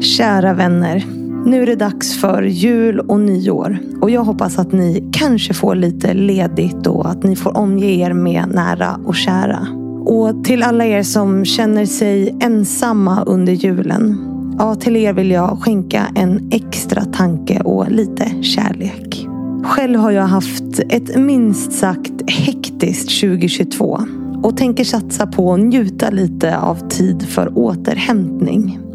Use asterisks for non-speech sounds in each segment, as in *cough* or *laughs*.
Kära vänner. Nu är det dags för jul och nyår. Och jag hoppas att ni kanske får lite ledigt och att ni får omge er med nära och kära. Och till alla er som känner sig ensamma under julen. Ja, till er vill jag skänka en extra tanke och lite kärlek. Själv har jag haft ett minst sagt hektiskt 2022 och tänker satsa på att njuta lite av tid för återhämtning.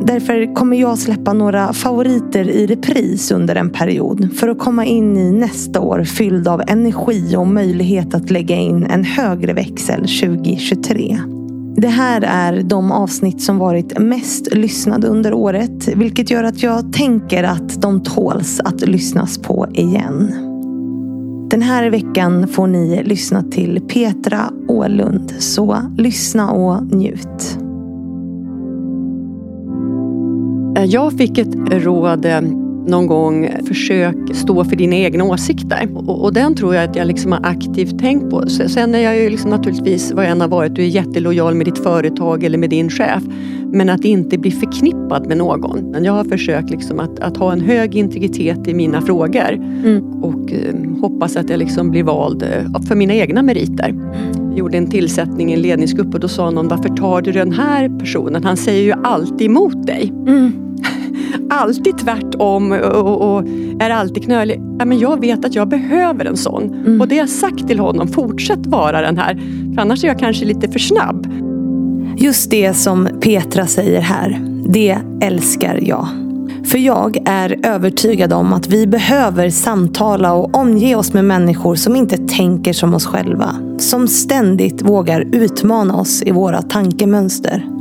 Därför kommer jag släppa några favoriter i repris under en period för att komma in i nästa år fylld av energi och möjlighet att lägga in en högre växel 2023. Det här är de avsnitt som varit mest lyssnade under året vilket gör att jag tänker att de tåls att lyssnas på igen. Den här veckan får ni lyssna till Petra Ålund, så lyssna och njut. Jag fick ett råd eh, någon gång, försök stå för dina egna åsikter. Och, och den tror jag att jag liksom har aktivt tänkt på. Sen är jag ju liksom naturligtvis, vad jag än har varit, du är jättelojal med ditt företag eller med din chef. Men att inte bli förknippad med någon. Jag har försökt liksom att, att ha en hög integritet i mina frågor. Mm. Och eh, hoppas att jag liksom blir vald eh, för mina egna meriter. Jag gjorde en tillsättning i en ledningsgrupp och då sa någon, varför tar du den här personen? Han säger ju alltid emot dig. Mm alltid tvärtom och, och är alltid knölig. Ja, men jag vet att jag behöver en sån. Mm. Och det har jag sagt till honom, fortsätt vara den här. För annars är jag kanske lite för snabb. Just det som Petra säger här, det älskar jag. För jag är övertygad om att vi behöver samtala och omge oss med människor som inte tänker som oss själva. Som ständigt vågar utmana oss i våra tankemönster.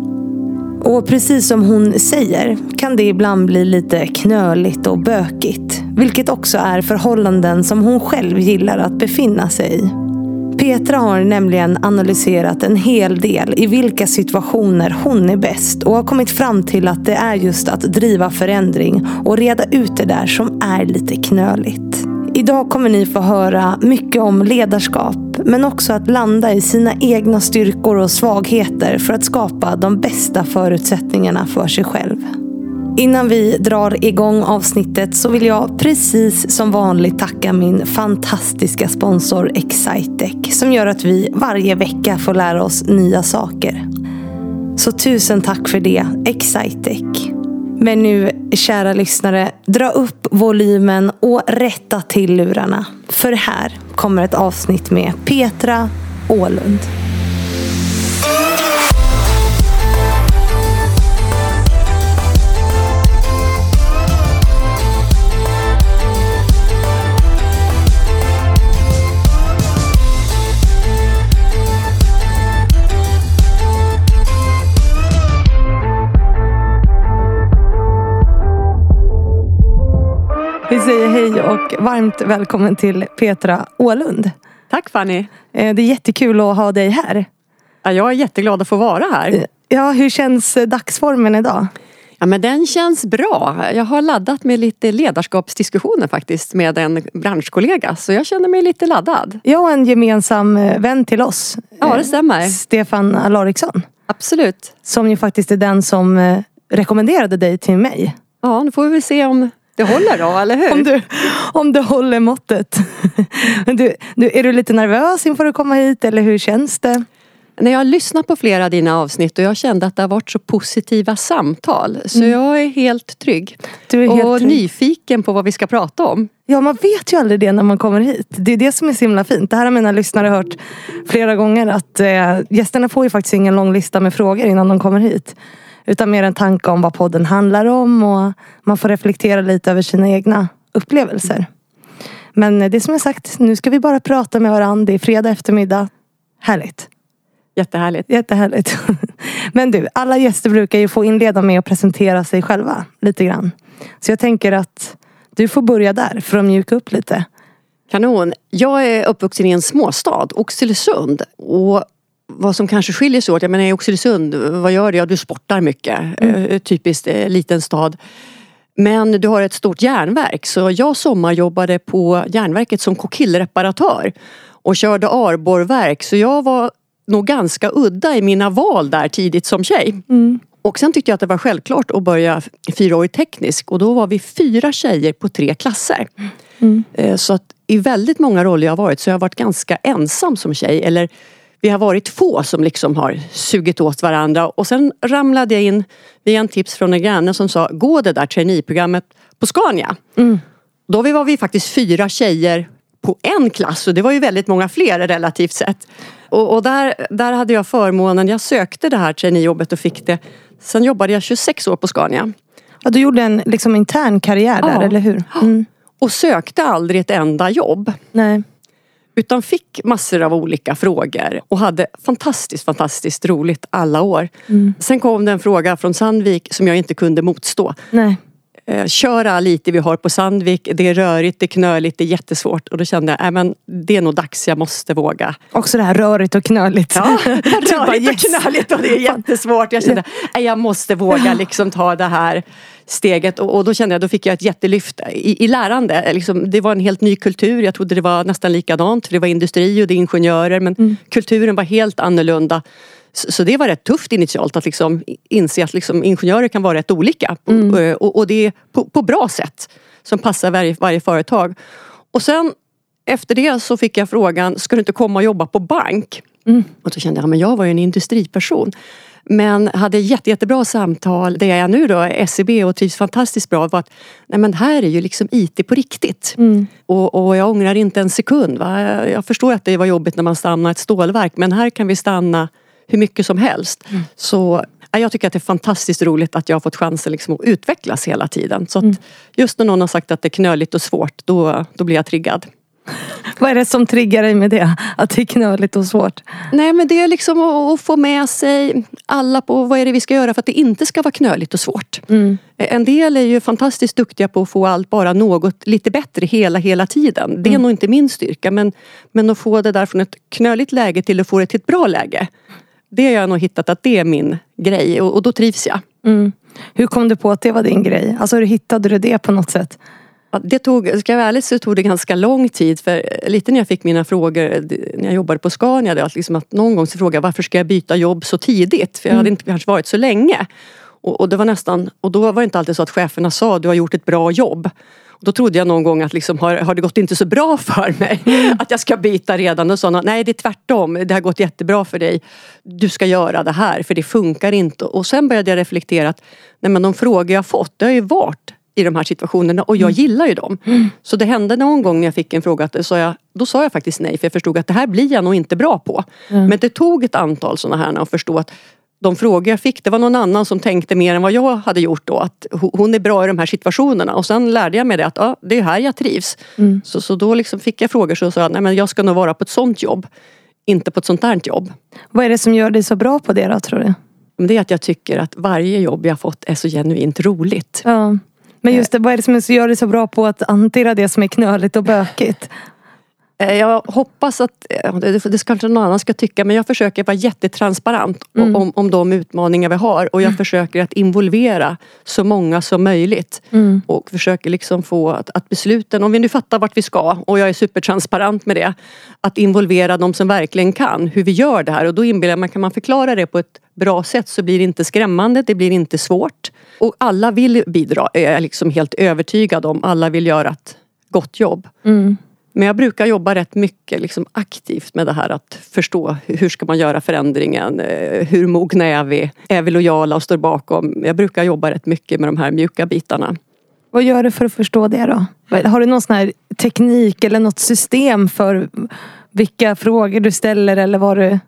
Och precis som hon säger kan det ibland bli lite knöligt och bökigt. Vilket också är förhållanden som hon själv gillar att befinna sig i. Petra har nämligen analyserat en hel del i vilka situationer hon är bäst och har kommit fram till att det är just att driva förändring och reda ut det där som är lite knöligt. Idag kommer ni få höra mycket om ledarskap men också att landa i sina egna styrkor och svagheter för att skapa de bästa förutsättningarna för sig själv. Innan vi drar igång avsnittet så vill jag precis som vanligt tacka min fantastiska sponsor Excitec som gör att vi varje vecka får lära oss nya saker. Så tusen tack för det, Excitec. Men nu, kära lyssnare, dra upp volymen och rätta till lurarna. För här kommer ett avsnitt med Petra Ålund. Vi säger hej och varmt välkommen till Petra Ålund. Tack Fanny. Eh, det är jättekul att ha dig här. Ja, jag är jätteglad att få vara här. Eh, ja, hur känns eh, dagsformen idag? Ja, men den känns bra. Jag har laddat med lite ledarskapsdiskussioner faktiskt med en branschkollega. Så jag känner mig lite laddad. Jag och en gemensam vän till oss. Ja, det stämmer. Stefan Alariksson. Absolut. Som ju faktiskt är den som rekommenderade dig till mig. Ja, nu får vi se om det håller då, eller hur? Om du, om du håller måttet. Du, du, är du lite nervös inför att komma hit eller hur känns det? När jag har lyssnat på flera av dina avsnitt och jag kände att det har varit så positiva samtal. Så mm. jag är helt trygg. Du är helt och trygg. nyfiken på vad vi ska prata om. Ja man vet ju aldrig det när man kommer hit. Det är det som är så himla fint. Det här har mina lyssnare hört flera gånger. Att eh, gästerna får ju faktiskt ingen lång lista med frågor innan de kommer hit. Utan mer en tanke om vad podden handlar om och man får reflektera lite över sina egna upplevelser. Men det som jag sagt, nu ska vi bara prata med varandra. Det är fredag eftermiddag. Härligt. Jättehärligt. Jättehärligt. *laughs* Men du, alla gäster brukar ju få inleda med att presentera sig själva lite grann. Så jag tänker att du får börja där för att mjuka upp lite. Kanon. Jag är uppvuxen i en småstad, Oxelösund. Och vad som kanske skiljer sig åt, jag menar i Oxelösund, vad gör du? Ja, du sportar mycket. Mm. Eh, typiskt eh, liten stad. Men du har ett stort järnverk så jag sommarjobbade på järnverket som kokillreparatör och körde arborrverk så jag var nog ganska udda i mina val där tidigt som tjej. Mm. Och sen tyckte jag att det var självklart att börja fyraårig teknisk och då var vi fyra tjejer på tre klasser. Mm. Så att i väldigt många roller jag har varit så har jag varit ganska ensam som tjej. Eller vi har varit få som liksom har sugit åt varandra. Och sen ramlade jag in via en tips från en granne som sa gå det där traineeprogrammet på Scania. Mm. Då var vi faktiskt fyra tjejer på en klass och det var ju väldigt många fler relativt sett. Och, och där, där hade jag förmånen, jag sökte det här traineejobbet och fick det. Sen jobbade jag 26 år på Scania. Ja, du gjorde en liksom, intern karriär där, ja. eller hur? Mm. Och sökte aldrig ett enda jobb. Nej. Utan fick massor av olika frågor och hade fantastiskt, fantastiskt roligt alla år. Mm. Sen kom det en fråga från Sandvik som jag inte kunde motstå. Nej. Eh, köra lite vi har på Sandvik. Det är rörigt, det är knöligt, det är jättesvårt. Och då kände jag, äh, men det är nog dags, jag måste våga. Också det här rörigt och knöligt. Ja, *laughs* *laughs* rörigt och knöligt och det är *laughs* jättesvårt. Jag kände, äh, jag måste våga liksom ta det här steget och, och, då kände jag, då fick jag ett jättelyft i, i lärande. Liksom, det var en helt ny kultur. Jag trodde det var nästan likadant. Det var industri och det är ingenjörer men mm. kulturen var helt annorlunda. Så det var rätt tufft initialt att liksom inse att liksom ingenjörer kan vara rätt olika. Mm. Och, och, det på, på bra sätt som passar varje, varje företag. Och sen efter det så fick jag frågan, ska du inte komma och jobba på bank? Mm. Och då kände jag, men jag var ju en industriperson. Men hade jätte, jättebra samtal. Det jag är nu då, SEB och trivs fantastiskt bra var att nej men här är ju liksom IT på riktigt. Mm. Och, och, jag ångrar inte en sekund. Va? Jag förstår att det var jobbigt när man stannar ett stålverk men här kan vi stanna hur mycket som helst. Mm. Så jag tycker att det är fantastiskt roligt att jag har fått chansen liksom att utvecklas hela tiden. Så mm. just när någon har sagt att det är knöligt och svårt, då, då blir jag triggad. *laughs* Vad är det som triggar dig med det? Att det är knöligt och svårt? Nej men det är liksom att få med sig alla på vad är det vi ska göra för att det inte ska vara knöligt och svårt. Mm. En del är ju fantastiskt duktiga på att få allt bara något lite bättre hela, hela tiden. Det är mm. nog inte min styrka men, men att få det där från ett knöligt läge till att få det till ett bra läge. Det har jag nog hittat att det är min grej och, och då trivs jag. Mm. Hur kom du på att det var din grej? Alltså hur hittade du det på något sätt? det tog, ska jag vara ärlig så tog det ganska lång tid för lite när jag fick mina frågor när jag jobbade på Scania, det var liksom att någon gång så frågade jag varför ska jag byta jobb så tidigt? För jag hade mm. inte kanske varit så länge. Och, och, det var nästan, och då var det inte alltid så att cheferna sa du har gjort ett bra jobb. Och då trodde jag någon gång att liksom, har, har det gått inte så bra för mig? Mm. Att jag ska byta redan. Och sa nej det är tvärtom. Det har gått jättebra för dig. Du ska göra det här för det funkar inte. Och sen började jag reflektera att nej, men de frågor jag fått det har ju varit i de här situationerna och jag mm. gillar ju dem. Mm. Så det hände någon gång när jag fick en fråga att så jag, då sa jag faktiskt nej för jag förstod att det här blir jag nog inte bra på. Mm. Men det tog ett antal sådana här att förstå att de frågor jag fick, det var någon annan som tänkte mer än vad jag hade gjort då. Att hon är bra i de här situationerna. Och sen lärde jag mig det att ja, det är här jag trivs. Mm. Så, så då liksom fick jag frågor så sa jag, nej men jag ska nog vara på ett sånt jobb. Inte på ett sånt här jobb. Vad är det som gör dig så bra på det då tror du? Det är att jag tycker att varje jobb jag fått är så genuint roligt. Ja. Men just det, vad är det som gör dig så bra på att hantera det som är knöligt och bökigt? Eh, jag hoppas att, eh, det, det kanske någon annan ska tycka, men jag försöker vara jättetransparent mm. om, om de utmaningar vi har och jag mm. försöker att involvera så många som möjligt. Mm. Och försöker liksom få att, att, besluten, om vi nu fattar vart vi ska och jag är supertransparent med det, att involvera de som verkligen kan hur vi gör det här och då inbillar jag mig, kan man förklara det på ett bra sätt så blir det inte skrämmande, det blir inte svårt. Och alla vill bidra, är jag liksom helt övertygad om. Alla vill göra ett gott jobb. Mm. Men jag brukar jobba rätt mycket liksom aktivt med det här att förstå hur ska man göra förändringen? Eh, hur mogna är vi? Är vi lojala och står bakom? Jag brukar jobba rätt mycket med de här mjuka bitarna. Vad gör du för att förstå det då? Har du någon sån här teknik eller något system för vilka frågor du ställer eller vad du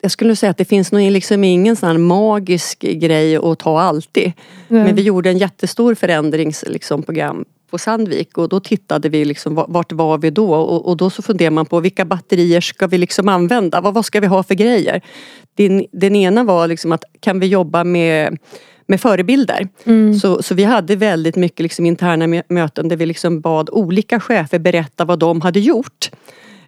jag skulle säga att det finns nog liksom ingen sån magisk grej att ta alltid. Mm. Men vi gjorde en jättestor förändringsprogram liksom, på Sandvik och då tittade vi liksom vart var vi då och, och då så funderar man på vilka batterier ska vi liksom använda? Vad, vad ska vi ha för grejer? Den, den ena var liksom att kan vi jobba med med förebilder. Mm. Så, så vi hade väldigt mycket liksom interna möten där vi liksom bad olika chefer berätta vad de hade gjort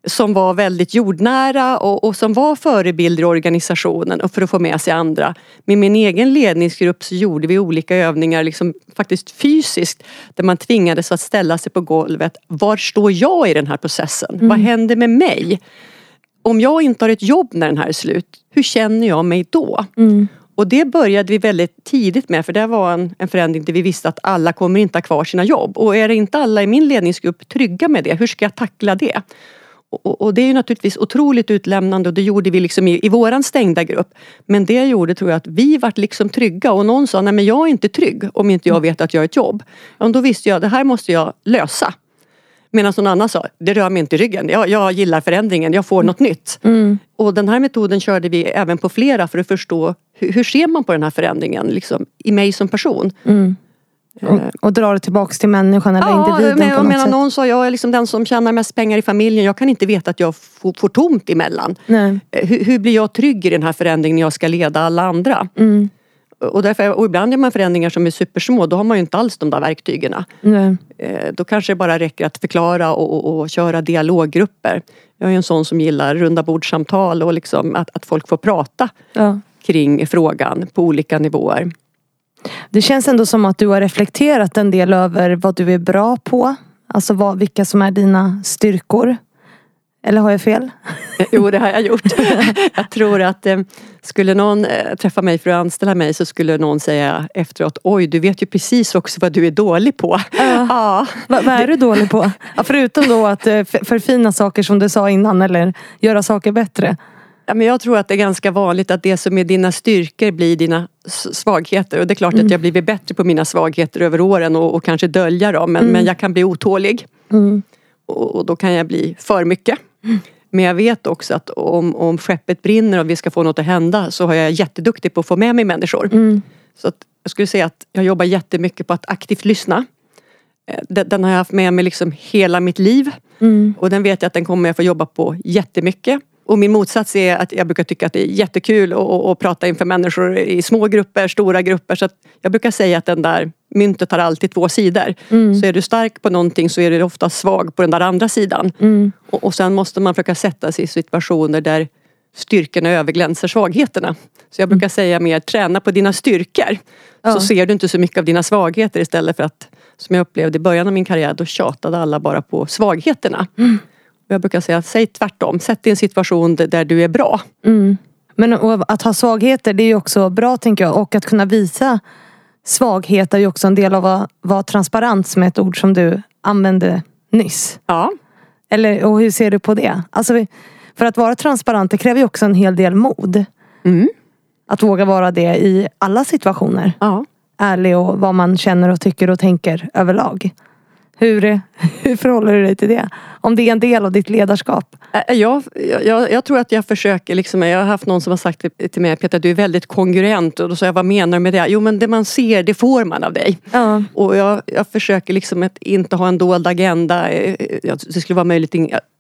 som var väldigt jordnära och, och, som var förebilder i organisationen och för att få med sig andra. Med min egen ledningsgrupp så gjorde vi olika övningar liksom faktiskt fysiskt där man tvingades att ställa sig på golvet. Var står jag i den här processen? Mm. Vad händer med mig? om jag inte har ett jobb när den här är slut, hur känner jag mig då? Mm. Och det började vi väldigt tidigt med för det var en, en förändring där vi visste att alla kommer inte ha kvar sina jobb. Och är det inte alla i min ledningsgrupp trygga med det, hur ska jag tackla det? Och, och det är ju naturligtvis otroligt utlämnande och det gjorde vi liksom i, i våran stängda grupp. Men det gjorde tror jag att vi vart liksom trygga och någon sa, nej men jag är inte trygg om inte jag vet att jag har ett jobb. Och då visste jag, det här måste jag lösa. Medan någon annan sa, det rör mig inte i ryggen. Jag, jag gillar förändringen, jag får något nytt. Mm. Och den här metoden körde vi även på flera för att förstå hur, hur ser man på den här förändringen liksom, i mig som person. Mm. Och, och dra det tillbaks till människan eller individen men, på något menar, sätt. någon sa, jag är liksom den som tjänar mest pengar i familjen. Jag kan inte veta att jag får, får tomt emellan. Nej. Eh, Hur, hur blir jag trygg i den här förändringen när jag ska leda alla andra? Mm. Och, därför, och ibland gör man förändringar som är supersmå, då har man ju inte alls de där verktygen. Nej. Eh, Då kanske det bara räcker att förklara och, och, och köra dialoggrupper. Jag är en sån som gillar runda bordssamtal och liksom att, att folk får prata Ja. kring frågan på olika nivåer. Det känns ändå som att du har reflekterat en del över vad du är bra på. Alltså vad, vilka som är dina styrkor. Eller har jag fel? *laughs* Jo, det har jag gjort. *laughs* jag tror att eh, skulle någon eh, träffa mig för att anställa mig så skulle någon säga efteråt Oj, du vet ju precis också vad du är dålig på. Ja. *laughs* Va, vad är du dålig på? Ja, förutom då att eh, förfina saker som du sa innan eller göra saker bättre. Ja, men jag tror att det är ganska vanligt att det som är dina styrkor blir dina svagheter. Och det är klart att jag blivit bättre på mina svagheter över åren och, och kanske dölja dem. Men, men jag kan bli otålig. Mm. Och, och då kan jag bli för mycket. Men jag vet också att om, om skeppet brinner och vi ska få något att hända så har jag jätteduktig på att få med mig människor. Mm. Så att jag skulle säga att jag jobbar jättemycket på att aktivt lyssna. Eh, Den, den har jag haft med mig liksom hela mitt liv. Mm. Och den vet jag att den kommer jag få jobba på jättemycket. Och min motsats är att jag brukar tycka att det är jättekul att, att, att prata inför människor i små grupper, stora grupper. Så jag brukar säga att den där myntet har alltid två sidor. Mm. Så är du stark på någonting så är du ofta svag på den där andra sidan. Mm. Och, och sen måste man försöka sätta sig i situationer där styrkorna överglänser svagheterna. Så jag brukar säga mer, träna på dina styrkor. Ja. Så ser du inte så mycket av dina svagheter istället för att, som jag upplevde i början av min karriär, då tjatade alla bara på svagheterna. Och Jag brukar säga, säg tvärtom. Sätt en situation där- du är bra. Mm. Men att ha svagheter det är ju också bra tänker jag. Och att kunna visa svaghet är ju också en del av att vara transparent som är ett ord som du använde nyss. Ja, Eller, och hur ser du på det? Alltså, för att vara transparent det kräver ju också en hel del mod. Mm. Att våga vara det i alla situationer. ja. Ärlig och vad man känner och tycker och tänker överlag. Hur, *laughs* hur förhåller du dig till det? Om det är en del av ditt ledarskap? Jag, jag, jag tror att jag försöker, liksom, jag har haft någon som har sagt till- mig Peter du är väldigt kongruent och då sa jag vad menar du med det? Jo men det man ser det får man av dig. Ja. Och jag, jag försöker liksom att inte ha en dold agenda. Eh, ja, Det skulle vara möjligt,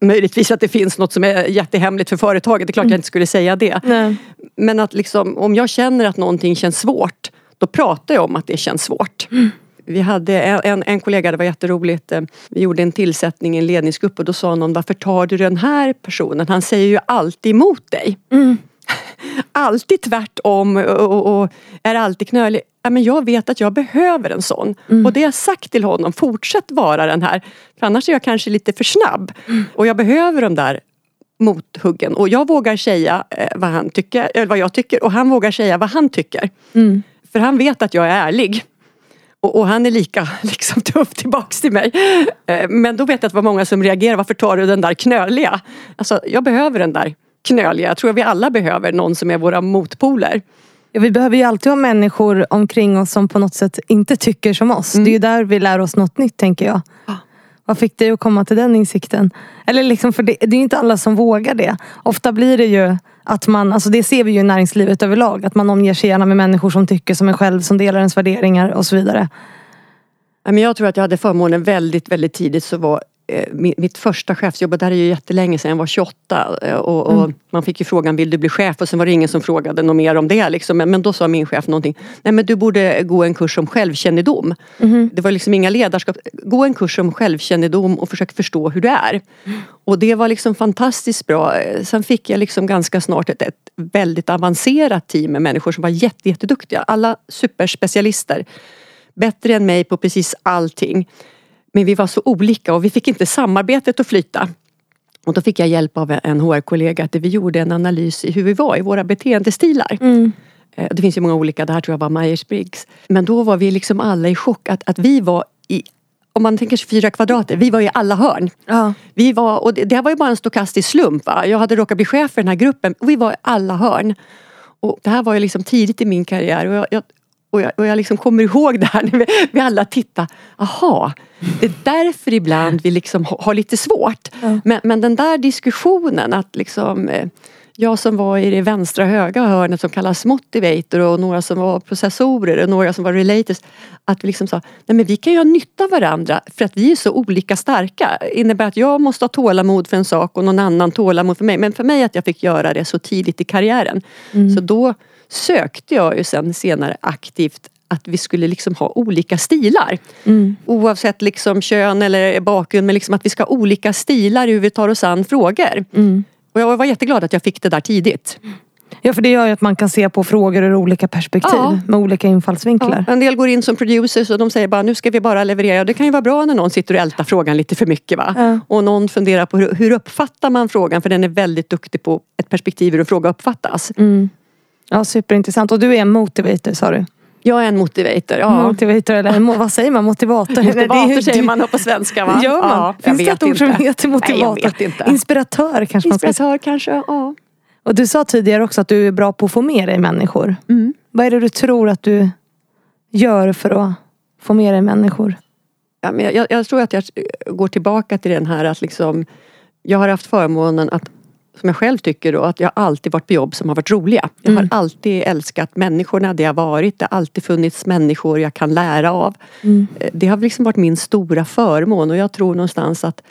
möjligtvis att det finns något som är jättehemligt för företaget. Det är klart jag inte skulle säga det. Nej. Men att liksom, om jag känner att någonting känns svårt då pratar jag om att det känns svårt. Vi hade en, en, kollega, det var jätteroligt. eh, Vi gjorde en tillsättning i en ledningsgrupp och då sa någon varför tar du den här personen? Han säger ju alltid emot dig. Mm. *laughs* Alltid tvärtom och, och, och är alltid knölig. Ja, men jag vet att jag behöver en sån. Mm. Och det har jag sagt till honom, fortsätt vara den här. För annars är jag kanske lite för snabb. Mm. Och jag behöver de där mothuggen. Och jag vågar säga eh, vad, han tycker, eller vad jag tycker och han vågar säga vad han tycker. Mm. För han vet att jag är ärlig. Och, och han är lika *laughs* liksom, tuff tillbaks till mig. Eh, Men då vet jag att det var många som reagerade. Varför tar du den där knöliga? Alltså, jag behöver den där knöliga. Jag tror att vi alla behöver någon som är våra motpoler. Ja, vi behöver ju alltid ha människor omkring oss som på något sätt inte tycker som oss. Det är ju där vi lär oss något nytt tänker jag. Vad fick dig att komma till den insikten? Eller liksom, för det, det är ju inte alla som vågar det. Ofta blir det ju att man, alltså det ser vi ju i näringslivet överlag, att man omger sig gärna med människor som tycker som en själv, som delar ens värderingar och så vidare. Jag tror att jag hade förmånen väldigt, väldigt tidigt så var mitt första chefsjobb, det här är ju jättelänge sedan, jag var 28 eh, och, och man fick ju frågan vill du bli chef och sen var det ingen som frågade något mer om det. Liksom. Men, men då sa min chef någonting, nej men du borde gå en kurs om självkännedom. Det var liksom inga ledarskap, gå en kurs om självkännedom och försök förstå hur du är. Och det var liksom fantastiskt bra. Eh, Sen fick jag liksom ganska snart ett, ett väldigt avancerat team med människor som var jätte, jätteduktiga. Alla superspecialister bättre än mig på precis allting. Men vi var så olika och vi fick inte samarbetet att flyta. Och då fick jag hjälp av en HR-kollega att vi gjorde en analys i hur vi var i våra beteendestilar. Mm. Eh, Det finns ju många olika, det här tror jag var Myers-Briggs. Men då var vi liksom alla i chock att, att vi var i, om man tänker sig fyra kvadrater, vi var i alla hörn. Ja. Vi var, och det, det här var ju bara en stokastisk slump. Va? Jag hade råkat bli chef för den här gruppen och vi var i alla hörn. Och det här var ju liksom tidigt i min karriär och jag, jag, och jag, och jag liksom kommer ihåg det här när vi, vi alla tittade. Aha, det är därför ibland vi liksom ha- har lite svårt. Ja. Men, men den där diskussionen att liksom eh, jag som var i det vänstra höga hörnet som kallas motivator och några som var processorer och några som var relators. Att vi liksom sa, nej men vi kan ju ha nytta av varandra för att vi är så olika starka. innebär att jag måste ha tålamod för en sak och någon annan tålamod för mig. Men för mig att jag fick göra det så tidigt i karriären. Så då sökte jag ju sen senare aktivt att vi skulle liksom ha olika stilar. Mm. Oavsett liksom kön eller bakgrund men liksom att vi ska ha olika stilar i hur vi tar oss an frågor. Mm. Och jag var jätteglad att jag fick det där tidigt. Ja, för det gör ju att man kan se på frågor ur olika perspektiv. Ja. Med olika infallsvinklar. Ja, en del går in som producers och de säger bara nu ska vi bara leverera. Och det kan ju vara bra när någon sitter och ältar frågan lite för mycket. Va? Ja. Och någon funderar på hur, hur uppfattar man frågan för den är väldigt duktig på ett perspektiv hur en fråga uppfattas. Mm. Ja, superintressant. Och du är en motivator sa du? Jag är en motivator. Ja. Motivator eller vad säger man? Motivator? Nej, det är- Motivator säger man på svenska va? Gör man? Ja, Finns det ett ord som heter motivator? Nej, jag vet inte. Inspiratör kanske man ska kanske, ja. Och du sa tidigare också att du är bra på att få med dig människor. Mm. Vad är det du tror att du gör för att få med dig människor? Ja, men jag, jag tror att jag går tillbaka till den här att liksom Jag har haft förmånen att som jag själv tycker då, att jag alltid varit på jobb som har varit roliga. Jag har Mm. alltid älskat människorna, det jag varit. Det har alltid funnits människor jag kan lära av. Mm. Eh, Det har liksom varit min stora förmån och jag tror någonstans att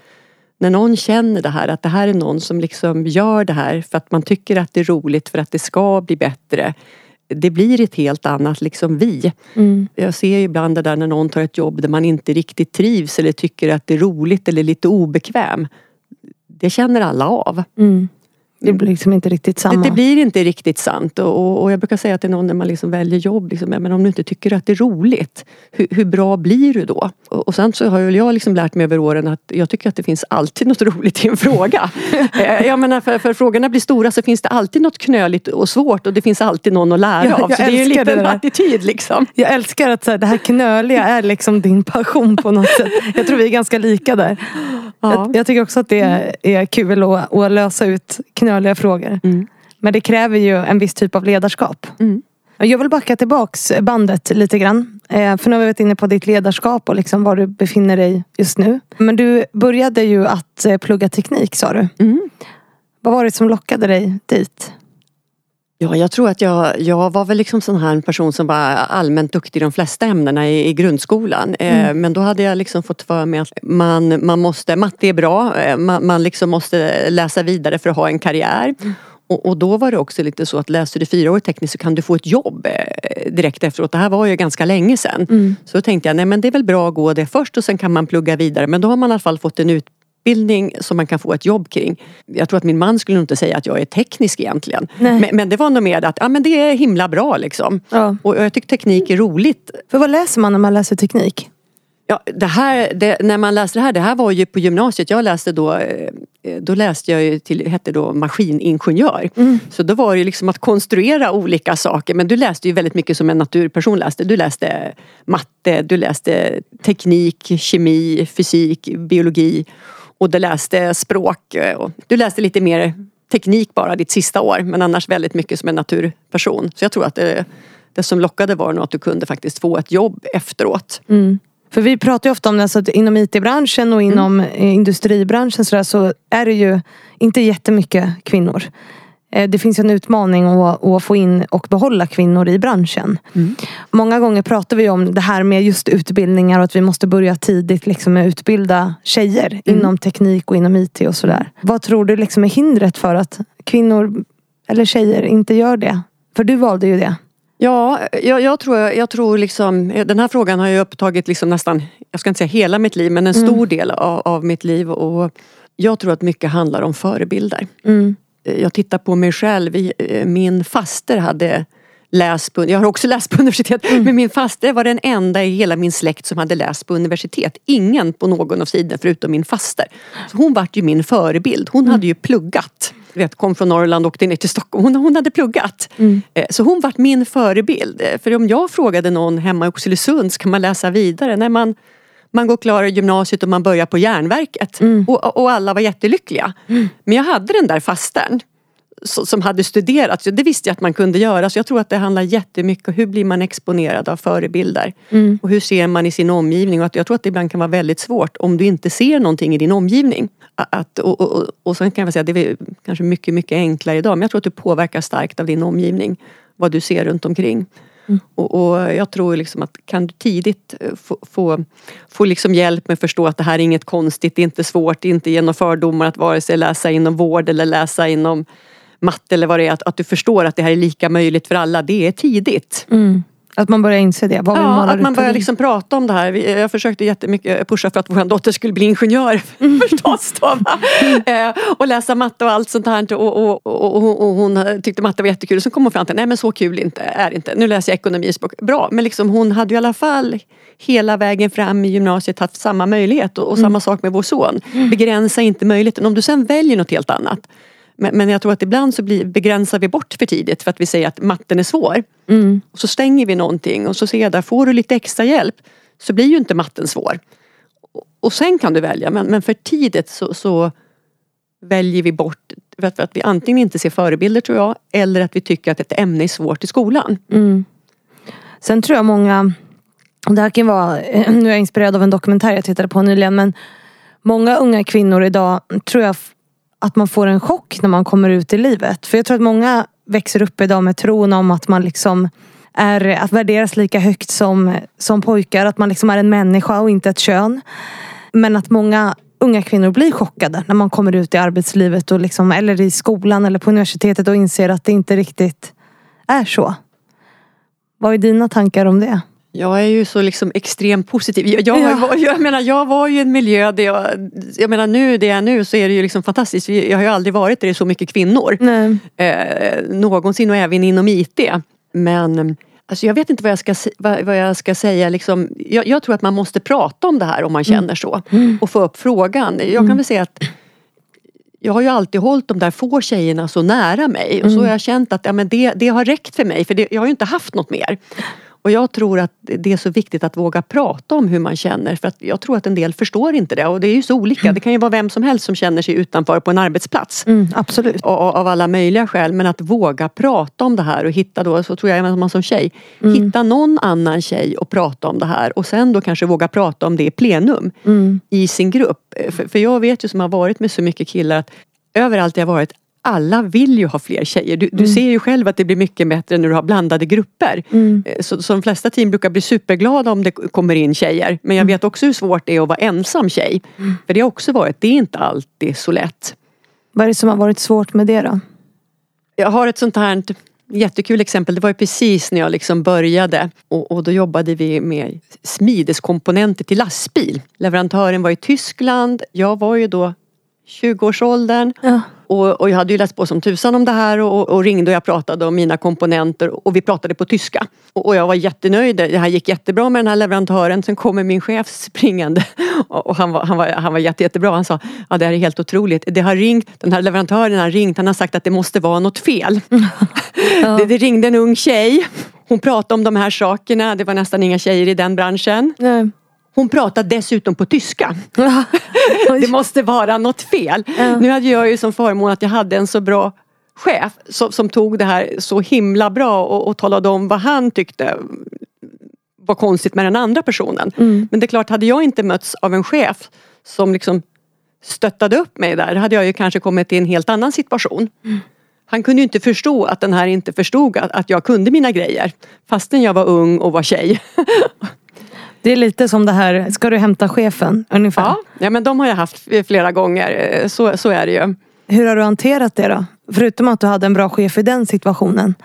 när någon känner det här, att det här är någon som liksom gör det här för att man tycker att det är roligt, för att det ska bli bättre. Det blir ett helt annat liksom vi. Mm. Jag ser ibland det där när någon tar ett jobb där man inte riktigt trivs eller tycker att det är roligt eller lite obekväm. Det känner alla av. Mm. Det blir liksom inte riktigt samma. Det, det blir inte riktigt sant och, och, och jag brukar säga till någon när man liksom väljer jobb, liksom, men om du inte tycker att det är roligt, hur, hur bra blir du då? Och, och sen så har jag liksom lärt mig över åren att jag tycker att det finns alltid något *laughs* roligt i en fråga. Eh, jag menar för, för frågorna blir stora så finns det alltid något knöligt och svårt och det finns alltid någon att lära Ja, av. jag Så det är ju en det liten där. attityd liksom. Jag älskar att så här, det här knöliga är liksom din passion på något sätt. Jag tror vi är ganska lika där. Ja. Jag, jag tycker också att det är, är kul att, att lösa ut knöliga frågor. Mm. Men det kräver ju en viss typ av ledarskap. Mm. Jag vill backa tillbaks bandet lite grann. Eh, För nu har vi varit inne på ditt ledarskap och liksom var du befinner dig just nu. Men du började ju att eh, plugga teknik sa du. Mm. Vad var det som lockade dig dit? Ja, jag tror att jag, jag var väl liksom sån här person som var allmänt duktig i de flesta ämnena i, i grundskolan. Eh, men då hade jag liksom fått för mig att man, man måste, matte är bra, eh, man, man liksom måste läsa vidare för att ha en karriär. Och, och då var det också lite så att läser du fyra år tekniskt så kan du få ett jobb eh, direkt efteråt. Det här var ju ganska länge sedan. Så då tänkte jag, nej men det är väl bra att gå det först och sen kan man plugga vidare. Men då har man i alla fall fått en utbildning som man kan få ett jobb kring. Jag tror att min man skulle inte säga att jag är teknisk egentligen. Men, men det var nog mer att ja, men det är himla bra liksom. Ja. Och jag tycker teknik är roligt. För vad läser man när man läser teknik? Ja, det här, det, när man läste det här, det här var ju på gymnasiet. Jag läste då, eh, då läste jag till, hette då maskiningenjör. Så då var det liksom att konstruera olika saker. Men du läste ju väldigt mycket som en naturperson läste. Du läste matte, du läste teknik, kemi, fysik, biologi. Och du läste språk. eh, Och du läste lite mer teknik bara ditt sista år. Men annars väldigt mycket som en naturperson. Så jag tror att det, det som lockade var nog att du kunde faktiskt få ett jobb efteråt. För vi pratar ju ofta om det, så att inom IT-branschen och inom eh, industribranschen så, där, så är det ju inte jättemycket kvinnor. Eh, Det finns ju en utmaning att, att få in och behålla kvinnor i branschen. Många gånger pratar vi om det här med just utbildningar och att vi måste börja tidigt liksom med att utbilda tjejer inom teknik och inom IT och sådär. Vad tror du liksom är hindret för att kvinnor eller tjejer inte gör det? För du valde ju det. Ja, jag, jag, tror, jag tror liksom, den här frågan har jag upptagit liksom nästan, jag ska inte säga hela mitt liv, men en stor del av, av mitt liv. Och jag tror att mycket handlar om förebilder. Mm. Jag tittar på mig själv, Vi- min faster hade läst på, jag har också läst på *laughs* universitet, mm. men min faster var den enda i hela min släkt som hade läst på universitet. Ingen på någon av sidorna förutom min faster. Så hon vart ju min förebild. Hon mm. hade ju pluggat. Vet, kom från Norrland och åkte ner till Stockholm. Hon, hon hade pluggat. Mm. Eh, så hon vart min förebild. Eh, för om jag frågade någon hemma i Oxelösund, ska man läsa vidare? Nej, man, man går klar gymnasiet och man börjar på järnverket. Mm. Och, och, alla var jättelyckliga. Mm. Men jag hade den där fasten som hade studerat. Det visste jag att man kunde göra. Så jag tror att det handlar jättemycket om hur blir man exponerad av förebilder. Mm. Och hur ser man i sin omgivning. Och att jag tror att det ibland kan vara väldigt svårt om du inte ser någonting i din omgivning. Att, och, och, och sen kan jag säga att det är kanske mycket, mycket enklare idag. Men jag tror att du påverkas starkt av din omgivning. Vad du ser runt omkring. Mm. Och, och, jag tror liksom att kan du tidigt eh, få, få, få liksom hjälp med att förstå att det här är inget konstigt, det är inte svårt, det är inte genom fördomar att vare sig läsa inom vård eller läsa inom matte eller vad det är, att, att du förstår att det här är lika möjligt för alla. Det är tidigt. Mm. Att man börjar inse det? Vad ja, att man börjar liksom prata om det här. Jag försökte jättemycket pusha för att vår dotter skulle bli ingenjör *laughs* mm. förstås. Då, eh, och läsa matte och allt sånt här. Och, och, och, och, hon tyckte matte var jättekul. Så kom hon fram till nej men så kul inte, är det inte. Nu läser jag ekonomi språk. Bra, men liksom hon hade ju i alla fall hela vägen fram i gymnasiet haft samma möjlighet. Och, och mm. samma sak med vår son. Mm. Begränsa inte möjligheten. Om du sen väljer något helt annat men, men jag tror att ibland så blir, begränsar vi bort för tidigt för att vi säger att matten är svår. Mm. Och så stänger vi någonting och så ser jag där, får du lite extra hjälp så blir ju inte matten svår. Och sen kan du välja men, men för tidigt så, så väljer vi bort för att, för att, vi antingen inte ser förebilder tror jag eller att vi tycker att ett ämne är svårt i skolan. Mm. Sen tror jag många, det här kan vara, *clears throat* nu är jag inspirerad av en dokumentär jag tittade på nyligen men Många unga kvinnor idag tror jag att man får en chock när man kommer ut i livet. För jag tror att många växer upp idag med tron om att man liksom är att värderas lika högt som, som pojkar. Att man liksom är en människa och inte ett kön. Men att många unga kvinnor blir chockade när man kommer ut i arbetslivet och liksom, eller i skolan eller på universitetet och inser att det inte riktigt är så. Vad är dina tankar om det? Jag är ju så liksom extremt positiv. Jag, jag, ja. jag, menar, jag var ju i en miljö där jag, jag menar nu, det är nu så är det ju liksom fantastiskt. Jag har ju aldrig varit där det är så mycket kvinnor. Eh, någonsin och även inom IT. Men alltså jag vet inte vad jag ska, vad, vad jag ska säga. Liksom, jag, jag, tror att man måste prata om det här om man känner mm. så. Mm. Och få upp frågan. Jag kan mm. väl säga att jag har ju alltid hållit de där få tjejerna så nära mig och så har jag känt att ja, men det, det har räckt för mig för det, jag har ju inte haft något mer. Och jag tror att det är så viktigt att våga prata om hur man känner för att jag tror att en del förstår inte det och det är ju så olika. Det kan ju vara vem som helst som känner sig utanför på en arbetsplats. Mm, absolut. Och, av alla möjliga skäl men att våga prata om det här och hitta då, så tror jag att man som tjej, mm. hitta någon annan tjej och prata om det här och sen då kanske våga prata om det i plenum mm. i sin grupp. För, för jag vet ju som har varit med så mycket killar att överallt jag varit alla vill ju ha fler tjejer. Du, du mm. ser ju själv att det blir mycket bättre när du har blandade grupper. Mm. Eh, så, så de flesta team brukar bli superglada om det kommer in tjejer. Men jag mm. vet också hur svårt det är att vara ensam tjej. Mm. För det har också varit, det är inte alltid så lätt. Vad är det som har varit svårt med det då? Jag har ett sånt här jättekul exempel. Det var ju precis när jag liksom började och, och då jobbade vi med smideskomponenter till lastbil. Leverantören var i Tyskland. Jag var ju då 20-årsåldern. Ja. Och, och, jag hade ju läst på som tusan om det här och, och, ringde och jag pratade om mina komponenter och vi pratade på tyska. Och, och, jag var jättenöjd. Det här gick jättebra med den här leverantören. Sen kommer min chef springande *laughs* och han var, han var, han var jätte, jättebra. Han sa, ja det här är helt otroligt. Det har ringt, den här leverantören har ringt, han har sagt att det måste vara något fel. *laughs* *laughs* Ja. Det, det, ringde en ung tjej. Hon pratade om de här sakerna. Det var nästan inga tjejer i den branschen. Nej. Hon pratar dessutom på tyska. *laughs* det måste vara något fel. Ja. Nu hade jag ju som förmån att jag hade en så bra chef som, som tog det här så himla bra och, och, talade om vad han tyckte var konstigt med den andra personen. Mm. Men det är klart, hade jag inte mötts av en chef som liksom stöttade upp mig där hade jag ju kanske kommit i en helt annan situation. Mm. Han kunde ju inte förstå att den här inte förstod att, att jag kunde mina grejer fastän jag var ung och var tjej. *laughs* Det är lite som det här, ska du hämta chefen? Ungefär. Ja, ja men de har jag haft flera gånger. Så, så är det ju. Hur har du hanterat det då? Förutom att du hade en bra chef i den situationen.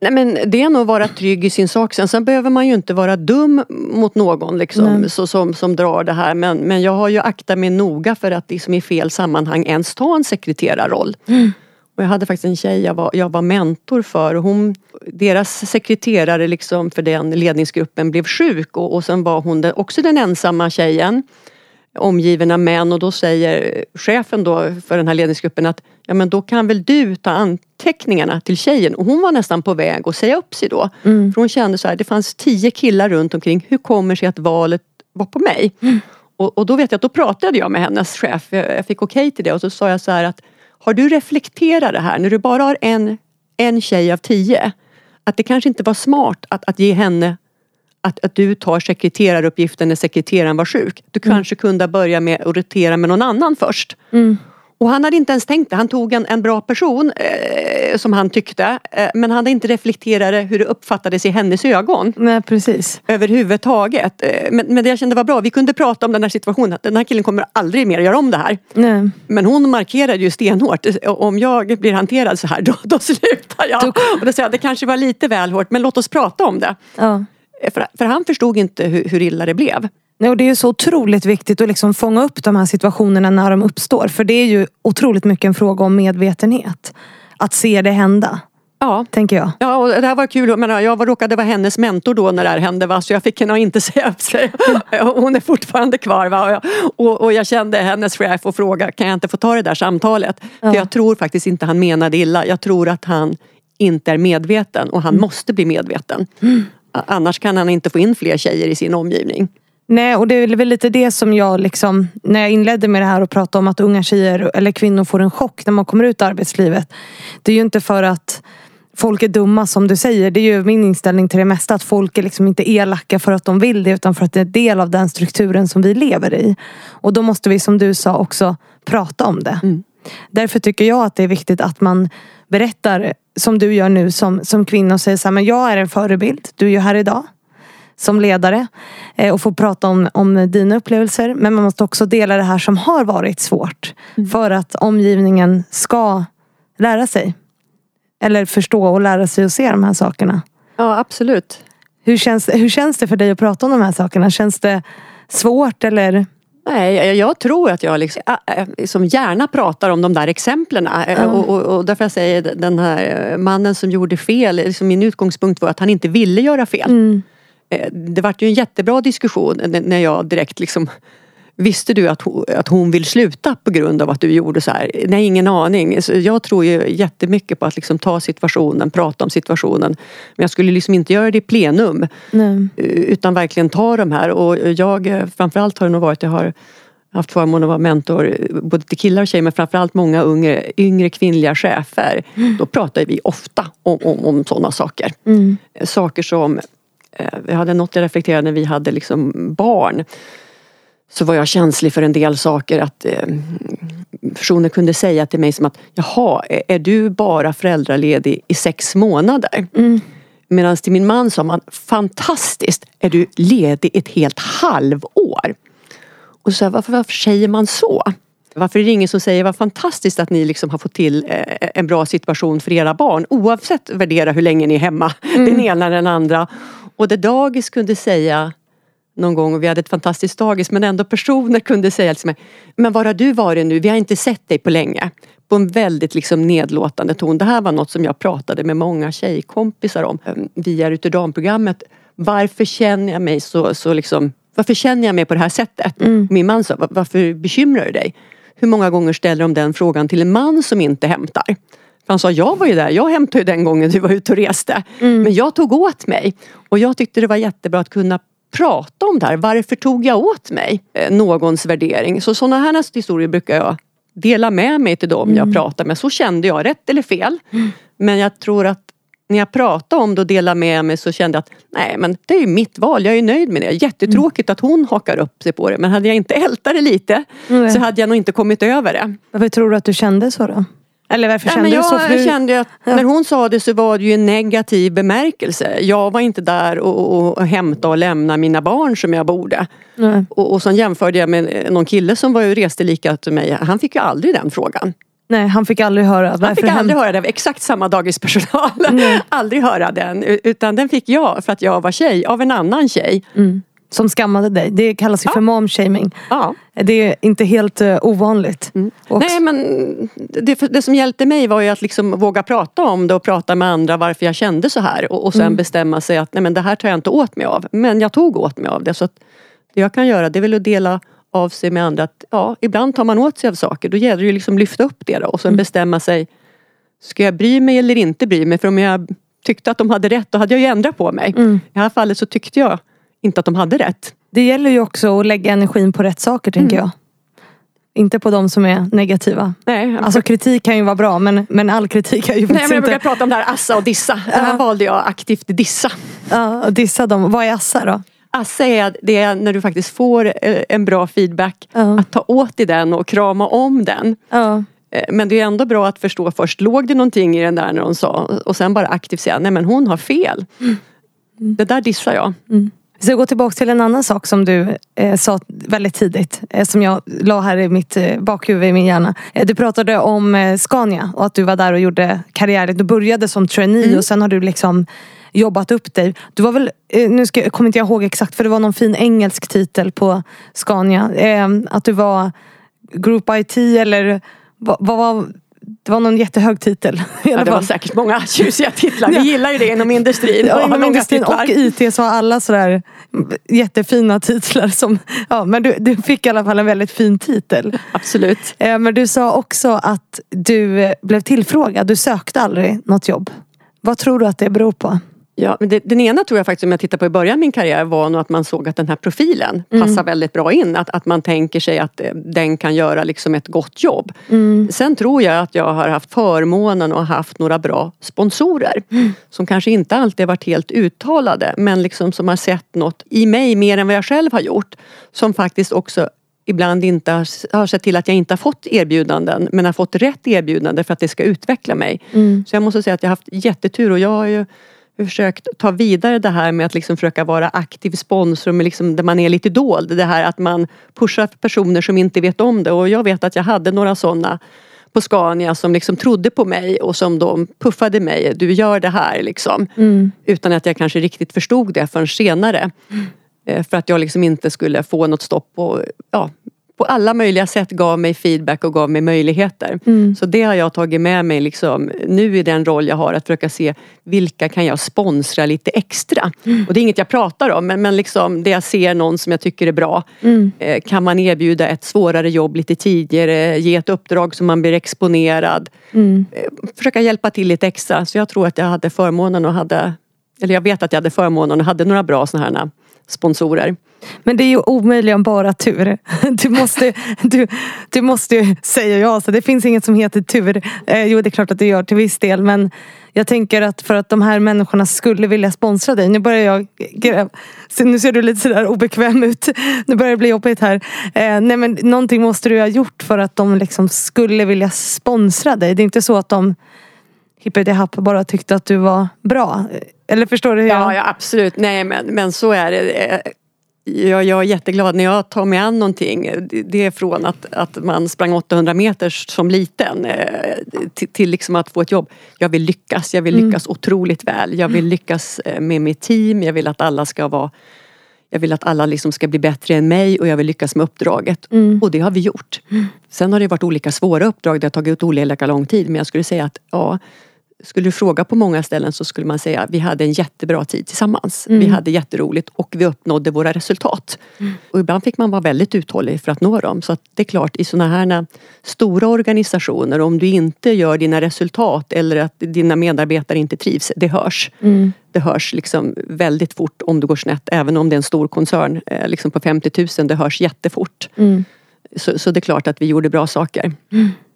Nej men det är nog att vara trygg i sin sak. Sen, sen behöver man ju inte vara dum mot någon liksom, så, som, som drar det här. Men, men jag har ju aktat mig noga för att liksom i fel sammanhang ens ta en sekreterarroll. Mm. Och jag hade faktiskt en tjej jag var, jag var mentor för och hon, deras sekreterare liksom för den ledningsgruppen blev sjuk och, och sen var hon den, också den ensamma tjejen omgiven av män och då säger chefen då för den här ledningsgruppen att ja men då kan väl du ta anteckningarna till tjejen och hon var nästan på väg att säga upp sig då. Mm. För hon kände så här, det fanns tio killar runt omkring, hur kommer sig att valet var på mig? Mm. Och, och, då vet jag att då pratade jag med hennes chef, jag, jag fick okej okay till det och så sa jag så här att har du reflekterat det här när du bara har en, en tjej av tio? Att det kanske inte var smart att, att ge henne att, att du tar sekreteraruppgiften när sekreteraren var sjuk. Du mm. kanske kunde börja med att rotera med någon annan först. Mm. Och han hade inte ens tänkt det. Han tog en, en bra person eh, som han tyckte. Eh, men han hade inte reflekterat hur det uppfattades i hennes ögon. Nej precis. Överhuvudtaget. Eh, men, men det jag kände var bra, vi kunde prata om den här situationen. Den här killen kommer aldrig mer göra om det här. Nej. Men hon markerade ju stenhårt. Om jag blir hanterad så här *laughs* då, då slutar jag. Då... Och då sa jag, det kanske var lite väl hårt men låt oss prata om det. Ja. För, för han förstod inte hur, hur illa det blev. Och det är så otroligt viktigt att liksom fånga upp de här situationerna när de uppstår. För det är ju otroligt mycket en fråga om medvetenhet. Att se det hända. Ja. Tänker jag. Ja, och det här var kul. Men jag råkade vara hennes mentor då när det här hände. Va? Så jag fick henne att inte *laughs* säga upp sig. Hon är fortfarande kvar. Va? Och, och jag kände hennes chef och frågade, kan jag inte få ta det där samtalet? Ja. För jag tror faktiskt inte han menade illa. Jag tror att han inte är medveten och han mm. måste bli medveten. Mm. Annars kan han inte få in fler tjejer i sin omgivning. Nej, och det är väl lite det som jag liksom, när jag inledde med det här och pratade om att unga tjejer eller kvinnor får en chock när man kommer ut i arbetslivet. Det är ju inte för att folk är dumma som du säger. Det är ju min inställning till det mesta. Att folk är liksom inte elaka för att de vill det utan för att det är en del av den strukturen som vi lever i. Och då måste vi som du sa också prata om det. Mm. Därför tycker jag att det är viktigt att man berättar som du gör nu som, som kvinna och säger så här, men jag är en förebild. Du är ju här idag som ledare eh, och får prata om, om dina upplevelser. Men man måste också dela det här som har varit svårt. Mm. För att omgivningen ska lära sig. Eller förstå och lära sig att se de här sakerna. Ja absolut. Hur känns, hur känns det för dig att prata om de här sakerna? Känns det svårt eller? Nej, jag, jag tror att jag liksom, äh, som gärna pratar om de där exemplen. Mm. Och, och, och därför jag säger den här mannen som gjorde fel, liksom min utgångspunkt var att han inte ville göra fel. Mm. Det vart ju en jättebra diskussion när jag direkt liksom Visste du att hon, att hon vill sluta på grund av att du gjorde så här? Nej, ingen aning. Så jag tror ju jättemycket på att liksom ta situationen, prata om situationen. Men jag skulle liksom inte göra det i plenum. Nej. Utan verkligen ta de här. Och jag, framförallt har det nog varit, jag har haft förmånen att vara mentor både till killar och tjejer men framförallt många yngre, yngre kvinnliga chefer. Mm. Då pratar vi ofta om, om, om sådana saker. Mm. Saker som, eh, vi hade något jag reflekterade när vi hade liksom barn så var jag känslig för en del saker att eh, personer kunde säga till mig som att Jaha, är du bara föräldraledig i sex månader? Mm. Medan till min man sa man Fantastiskt, är du ledig ett helt halvår? Och så varför, varför säger man så? Varför är det ingen som säger vad fantastiskt att ni liksom har fått till eh, en bra situation för era barn oavsett värdera hur länge ni är hemma, mm. den ena eller den andra. Det dagis kunde säga någon gång och vi hade ett fantastiskt dagis men ändå personer kunde säga mig Men var har du varit nu? Vi har inte sett dig på länge. På en väldigt liksom nedlåtande ton. Det här var något som jag pratade med många tjejkompisar om ehm, via Ruterdamprogrammet. Varför känner jag mig så, så liksom Varför känner jag mig på det här sättet? Mm. Min man sa, varför bekymrar du dig? Hur många gånger ställer de den frågan till en man som inte hämtar? Han sa, jag var ju där, jag hämtade ju den gången du var ute och reste. Mm. Men jag tog åt mig. Och jag tyckte det var jättebra att kunna prata om det här. Varför tog jag åt mig eh, någons värdering? Så sådana här historier brukar jag dela med mig till dem mm. jag pratar med. Så kände jag, rätt eller fel. Mm. Men jag tror att när jag pratade om det och delade med mig så kände jag att nej men det är ju mitt val, jag är nöjd med det. Jättetråkigt mm. att hon hakar upp sig på det men hade jag inte ältat det lite så hade jag nog inte kommit över det. Varför tror du att du kände så då? Eller varför kände Nej, jag, du så? För... kände att ja. när hon sa det så var det ju en negativ bemärkelse. Jag var inte där och, och, och hämta och lämna mina barn som jag borde. Nej. Och, och sen jämförde jag med någon kille som var ju reste lika till mig. Han fick ju aldrig den frågan. Nej, han fick aldrig höra. Han fick aldrig höra det exakt samma dagispersonal. *laughs* aldrig höra den. Utan den fick jag för att jag var tjej av en annan tjej. Mm. Som skammade dig. Det kallas ju Ja. för momshaming. Ja. Det är inte helt eh, ovanligt. Och- Nej men det, det som hjälpte mig var ju att liksom våga prata om det och prata med andra varför jag kände så här och, och sen bestämma sig att nej men det här tar jag inte åt mig av. Men jag tog åt mig av det så att det jag kan göra det är väl att dela av sig med andra att ja, ibland tar man åt sig av saker. Då gäller det ju liksom lyfta upp det då och sen bestämma sig Ska jag bry mig eller inte bry mig? För om jag tyckte att de hade rätt då hade jag ju ändrat på mig. I det här fallet så tyckte jag inte att de hade rätt. Det gäller ju också att lägga energin på rätt saker tänker jag. Inte på de som är negativa. Nej, Alltså kritik kan ju vara bra men, men all kritik är ju Nej, men jag brukar inte... prata om det här assa och dissa. Det här valde jag aktivt dissa. Ja, och dissa dem. Vad är assa då? Assa är, det är när du faktiskt får eh, en bra feedback. Ja. Att ta åt i den och krama om den. Eh, Men det är ändå bra att förstå först, låg det någonting i den där när hon sa? Och sen bara aktivt säga, nej men hon har fel. Det där dissar jag. Vi ska gå tillbaka till en annan sak som du eh, sa väldigt tidigt. Eh, som jag la här i mitt eh, bakhuvud i min hjärna. Eh, du pratade om eh, Scania och att du var där och gjorde karriär. Du började som trainee och sen har du liksom jobbat upp dig. Du var väl, eh, nu ska, kommer inte jag ihåg exakt för det var någon fin engelsk titel på Scania. Eh, att du var Group IT eller vad var det var någon jättehög titel. Ja, det var säkert många tjusiga titlar. Vi gillar ju det inom industrin. *laughs* Ja, ha inom industrin titlar. och IT så har alla sådär jättefina titlar. Som, ja, men du, du fick i alla fall en väldigt fin titel. Absolut. Eh, Men du sa också att du eh, blev tillfrågad. Du sökte aldrig något jobb. Vad tror du att det beror på? Ja, men det, den ena tror jag faktiskt, om jag tittar på i början av min karriär, var nog att man såg att den här profilen passar väldigt bra in. Att, att man tänker sig att eh, den kan göra liksom ett gott jobb. Sen tror jag att jag har haft förmånen och haft några bra sponsorer. Som kanske inte alltid varit helt uttalade men liksom som har sett något i mig mer än vad jag själv har gjort. Som faktiskt också ibland inte har, har sett till att jag inte har fått erbjudanden men har fått rätt erbjudande för att det ska utveckla mig. Så jag måste säga att jag har haft jättetur och jag har ju försökt ta vidare det här med att liksom försöka vara aktiv sponsor med liksom där man är lite dold. Det här att man pushar personer som inte vet om det och jag vet att jag hade några sådana på Scania som liksom trodde på mig och som de puffade mig. Du gör det här liksom. Utan att jag kanske riktigt förstod det förrän senare. Eh, För att jag liksom inte skulle få något stopp på, ja, på alla möjliga sätt gav mig feedback och gav mig möjligheter. Så det har jag tagit med mig liksom, nu i den roll jag har att försöka se vilka kan jag sponsra lite extra. Och det är inget jag pratar om men, men liksom det jag ser någon som jag tycker är bra. Eh, kan man erbjuda ett svårare jobb lite tidigare, ge ett uppdrag som man blir exponerad. Eh, försöka hjälpa till lite extra. Så jag tror att jag hade förmånen och hade, eller jag vet att jag hade förmånen och hade några bra sådana här sponsorer. Men det är ju omöjligen bara tur. *laughs* Du måste, du, du måste ju säga ja. Så det finns inget som heter tur. Eh, jo, det är klart att det gör till viss del. Men jag tänker att för att de här människorna skulle vilja sponsra dig. Nu börjar jag gräva. Nu ser du lite sådär obekväm ut. Nu börjar det bli jobbigt här. Eh, nej men någonting måste du ha gjort för att de liksom skulle vilja sponsra dig. Det är inte så att de hippity-happ bara tyckte att du var bra. Eller förstår du hur jag... Ja, ja absolut. Nej men, men så är det. Jag, jag är jätteglad när jag tar mig an någonting. Det- är från att, att man sprang 800 meter som liten eh, till, till liksom att få ett jobb. Jag vill lyckas. Jag vill lyckas otroligt väl. Jag vill lyckas eh, med mitt team. Jag vill att alla ska vara jag vill att alla liksom ska bli bättre än mig och jag vill lyckas med uppdraget. Och det har vi gjort. Sen har det varit olika svåra uppdrag. Det har tagit olika lång tid. Men jag skulle säga att ja, skulle du fråga på många ställen så skulle man säga att vi hade en jättebra tid tillsammans. Vi hade jätteroligt och vi uppnådde våra resultat. Och ibland fick man vara väldigt uthållig för att nå dem. Så det är klart i sådana här stora organisationer om du inte gör dina resultat eller att dina medarbetare inte trivs, det hörs. Det hörs liksom väldigt fort om det går snett även om det är en stor koncern eh, liksom på 50 000. Det hörs jättefort. Så, så det är klart att vi gjorde bra saker.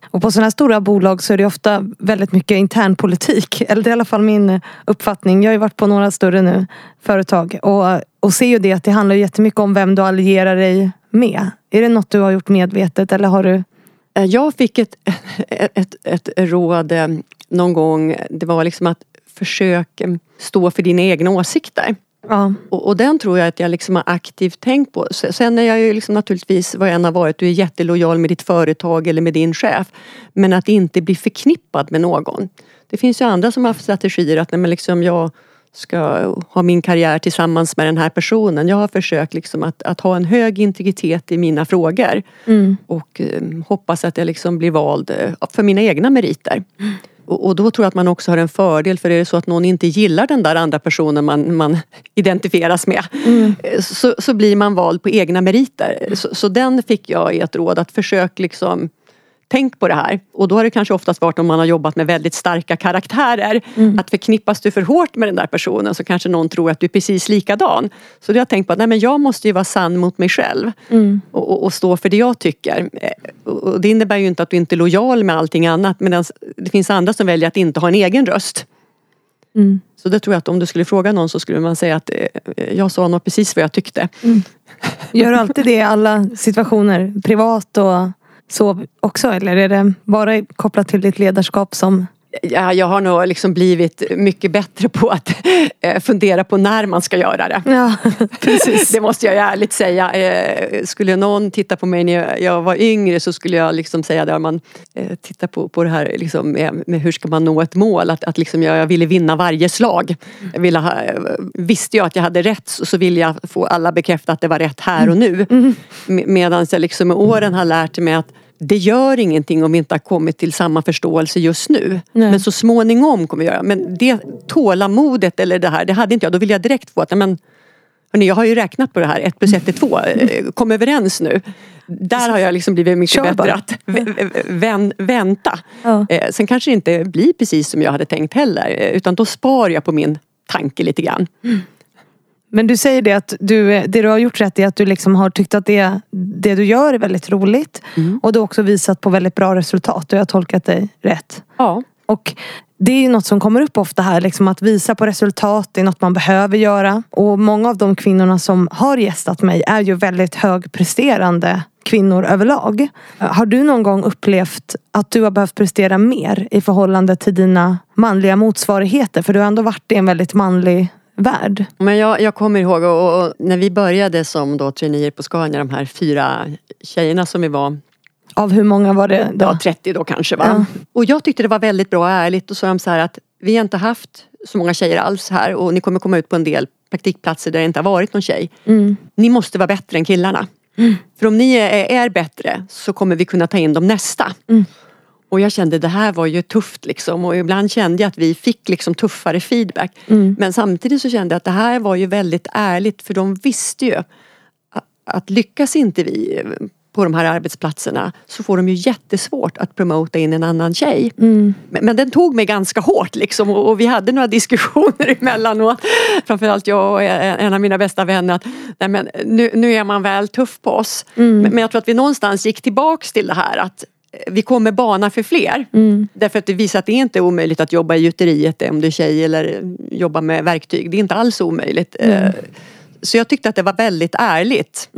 Och på sådana här stora bolag så är det ofta väldigt mycket internpolitik. Eller det är i alla fall min uppfattning. Jag har ju varit på några större nu företag och, och ser ju det att det handlar jättemycket om vem du allierar dig med. Är det något du har gjort medvetet eller har du? Eh, jag fick ett, *laughs* ett, ett råd eh, någon gång. Det var liksom att försök stå för dina egna åsikter. Ja. Och, och den tror jag att jag liksom har aktivt tänkt på. Se- Sen är jag ju liksom naturligtvis vad jag än har varit. Du är jättelojal med ditt företag eller med din chef. Men att inte bli förknippad med någon. Det finns ju andra som har haft strategier att nej, men liksom jag ska ha min karriär tillsammans med den här personen. Jag har försökt liksom att, att ha en hög integritet i mina frågor. Mm. Och eh, hoppas att jag liksom blir vald eh, för mina egna meriter. Och, och då tror jag att man också har en fördel för är det så att någon inte gillar den där andra personen man, man *laughs* identifieras med eh, så, så blir man vald på egna meriter. Så, så den fick jag i ett råd att försök liksom Tänk på det här. Och då har det kanske oftast varit om man har jobbat med väldigt starka karaktärer. Att förknippas du för hårt med den där personen så kanske någon tror att du är precis likadan. Så då har jag tänkt på att nej, men jag måste ju vara sann mot mig själv. Och, och, och stå för det jag tycker. Eh, Och det innebär ju inte att du inte är lojal med allting annat. Men det finns andra som väljer att inte ha en egen röst. Mm. Så det tror jag att om du skulle fråga någon så skulle man säga att eh, jag sa nog precis vad jag tyckte. *laughs* Gör du alltid det i alla situationer? Privat och så också? Eller är det bara kopplat till ditt ledarskap som Ja, jag har nog liksom blivit mycket bättre på att eh, fundera på när man ska göra det. Ja, *laughs* precis. Det måste jag ärligt säga. Eh, Skulle någon titta på mig när jag- var yngre så skulle jag liksom säga där man eh, tittar på, på det här liksom med, med hur ska man nå ett mål. Att, att liksom jag, jag ville vinna varje slag. Jag ville ha, visste jag att jag hade rätt så, ville jag få alla bekräfta att det var rätt här och nu. Med- Medan jag liksom med åren har lärt mig att det gör ingenting om vi inte har kommit till samma förståelse just nu. Nej. Men så småningom kommer vi göra. Men det tålamodet eller det här, det hade inte jag. Då vill jag direkt få att, men Hörrni, jag har ju räknat på det här, ett plus ett är två. Eh, Kom överens nu. Där har jag liksom blivit mycket Kör bättre att vä- vä- vän, vänta. Ja. Eh, Sen kanske det inte blir precis som jag hade tänkt heller. eh, Utan då spar jag på min tanke lite grann. Men du säger det att du, det du har gjort rätt är att du liksom har tyckt att det, det du gör är väldigt roligt. Och du har också visat på väldigt bra resultat. Jag har tolkat dig rätt. Ja. Och det är ju något som kommer upp ofta här, liksom att visa på resultat, det är något man behöver göra. Och många av de kvinnorna som har gästat mig är ju väldigt högpresterande kvinnor överlag. Har du någon gång upplevt att du har behövt prestera mer i förhållande till dina manliga motsvarigheter? För du har ändå varit i en väldigt manlig värld. Men jag, jag kommer ihåg och, och när vi började som då traineer på Scania, de här fyra tjejerna som vi var Av hur många var det då? Ja, 30 då kanske va. Och jag tyckte det var väldigt bra och ärligt och så sa de så här att vi har inte haft så många tjejer alls här och ni kommer komma ut på en del praktikplatser där det inte har varit någon tjej. Ni måste vara bättre än killarna. För om ni är, är bättre så kommer vi kunna ta in dem nästa. Och jag kände det här var ju tufft liksom och ibland kände jag att vi fick liksom tuffare feedback. Men samtidigt så kände jag att det här var ju väldigt ärligt för de visste ju att, att lyckas inte vi på de här arbetsplatserna så får de ju jättesvårt att promota in en annan tjej. Men, men den tog mig ganska hårt liksom och, och vi hade några *laughs* diskussioner emellanåt. Framförallt jag och en av mina bästa vänner att nej men, nu, nu är man väl tuff på oss. Men, men jag tror att vi någonstans gick tillbaks till det här att vi kommer bana för fler. Därför att det visar att det är inte omöjligt att jobba i gjuteriet om du är tjej eller jobba med verktyg. Det är inte alls omöjligt. Eh, Så jag tyckte att det var väldigt ärligt.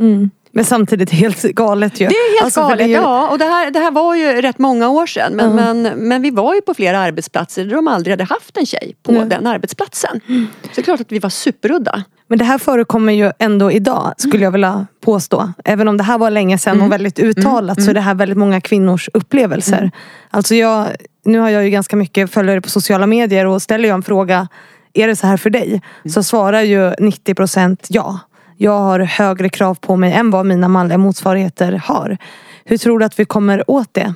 Men samtidigt helt galet ju. Det är helt Alltså, galet, det är ju- ja. Och det här, det här var ju rätt många år sedan. Men, men, men vi var ju på flera arbetsplatser där de aldrig hade haft en tjej på den arbetsplatsen. Så det är klart att vi var superudda. Men det här förekommer ju ändå idag skulle jag vilja påstå. Även om det här var länge sedan och väldigt uttalat så är det här väldigt många kvinnors upplevelser. Alltså jag, nu har jag ju ganska mycket följare på sociala medier och ställer jag en fråga Är det så här för dig? Så svarar ju 90% ja. Jag har högre krav på mig än vad mina manliga motsvarigheter har. Hur tror du att vi kommer åt det?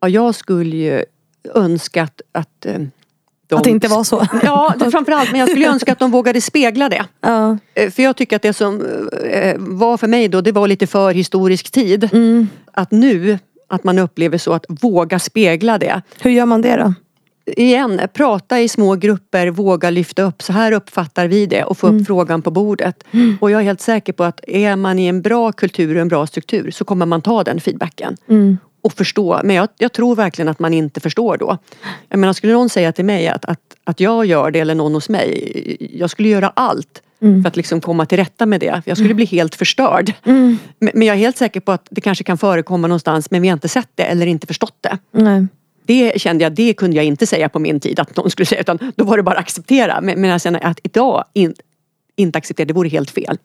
Ja, jag skulle ju önska att, att eh, de... Att det inte var så? *laughs* Ja, framförallt. Men jag skulle önska att de vågade spegla det. Ja. Eh, För jag tycker att det som eh, var för mig då, det var lite för historisk tid. Att nu, att man upplever så att våga spegla det. Hur gör man det då? Igen, prata i små grupper, våga lyfta upp. Så här uppfattar vi det och få upp frågan på bordet. Och jag är helt säker på att är man i en bra kultur och en bra struktur så kommer man ta den feedbacken. Och förstå. Men jag, jag tror verkligen att man inte förstår då. Jag menar, skulle någon säga till mig att, att, att jag gör det eller någon hos mig. Jag skulle göra allt för att liksom komma till rätta med det. Jag skulle bli helt förstörd. Men, men jag är helt säker på att det kanske kan förekomma någonstans men vi har inte sett det eller inte förstått det. Nej. Det kände jag, det kunde jag inte säga på min tid att någon skulle säga utan då var det bara att acceptera. Men, men jag känner att idag in, inte acceptera, det vore helt fel.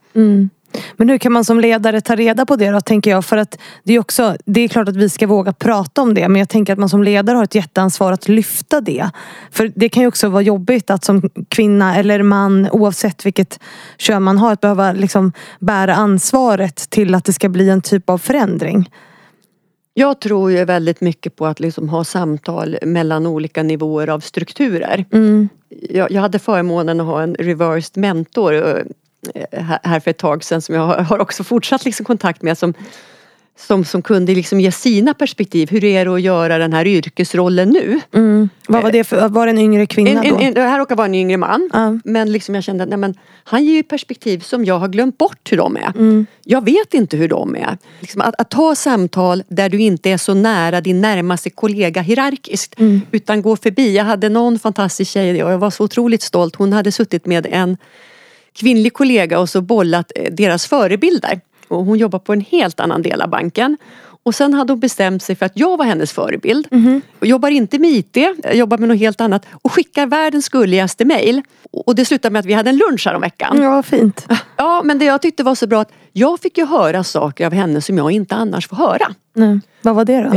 Men hur kan man som ledare ta reda på det då, tänker jag? För att det är också, det är klart att vi ska våga prata om det, men jag tänker att man som ledare har ett jätteansvar att lyfta det. För det kan ju också vara jobbigt att som kvinna eller man, oavsett vilket kön man har, att behöva liksom bära ansvaret till att det ska bli en typ av förändring. Jag tror ju väldigt mycket på att liksom ha samtal mellan olika nivåer av strukturer. Mm. Jag, jag hade förmånen att ha en reversed mentor eh, här för ett tag sedan som jag har också fortsatt liksom kontakt med som, som, som kunde liksom ge sina perspektiv. Hur är det att göra den här yrkesrollen nu? Mm. Vad var det för, var det en yngre kvinna en, då? En, en, det här råkar vara en yngre man. Ja. Men liksom jag kände att nej, men, han ger ju perspektiv som jag har glömt bort hur de är. Mm. Jag vet inte hur de är. Liksom att, att ta samtal där du inte är så nära din närmaste kollega hierarkiskt. Mm. Utan gå förbi. Jag hade någon fantastisk tjej och jag var så otroligt stolt. Hon hade suttit med en kvinnlig kollega och så bollat eh, deras förebilder. Och hon jobbar på en helt annan del av banken. Och sen hade hon bestämt sig för att jag var hennes förebild. Mhm. Och jobbar inte med IT, jag jobbar med något helt annat. Och skickar världens gulligaste mail. Och det slutade med att vi hade en lunch veckan. Ja, fint. Ja, men det jag tyckte var så bra att jag fick ju höra saker av henne som jag inte annars får höra. Nej. Vad var det då?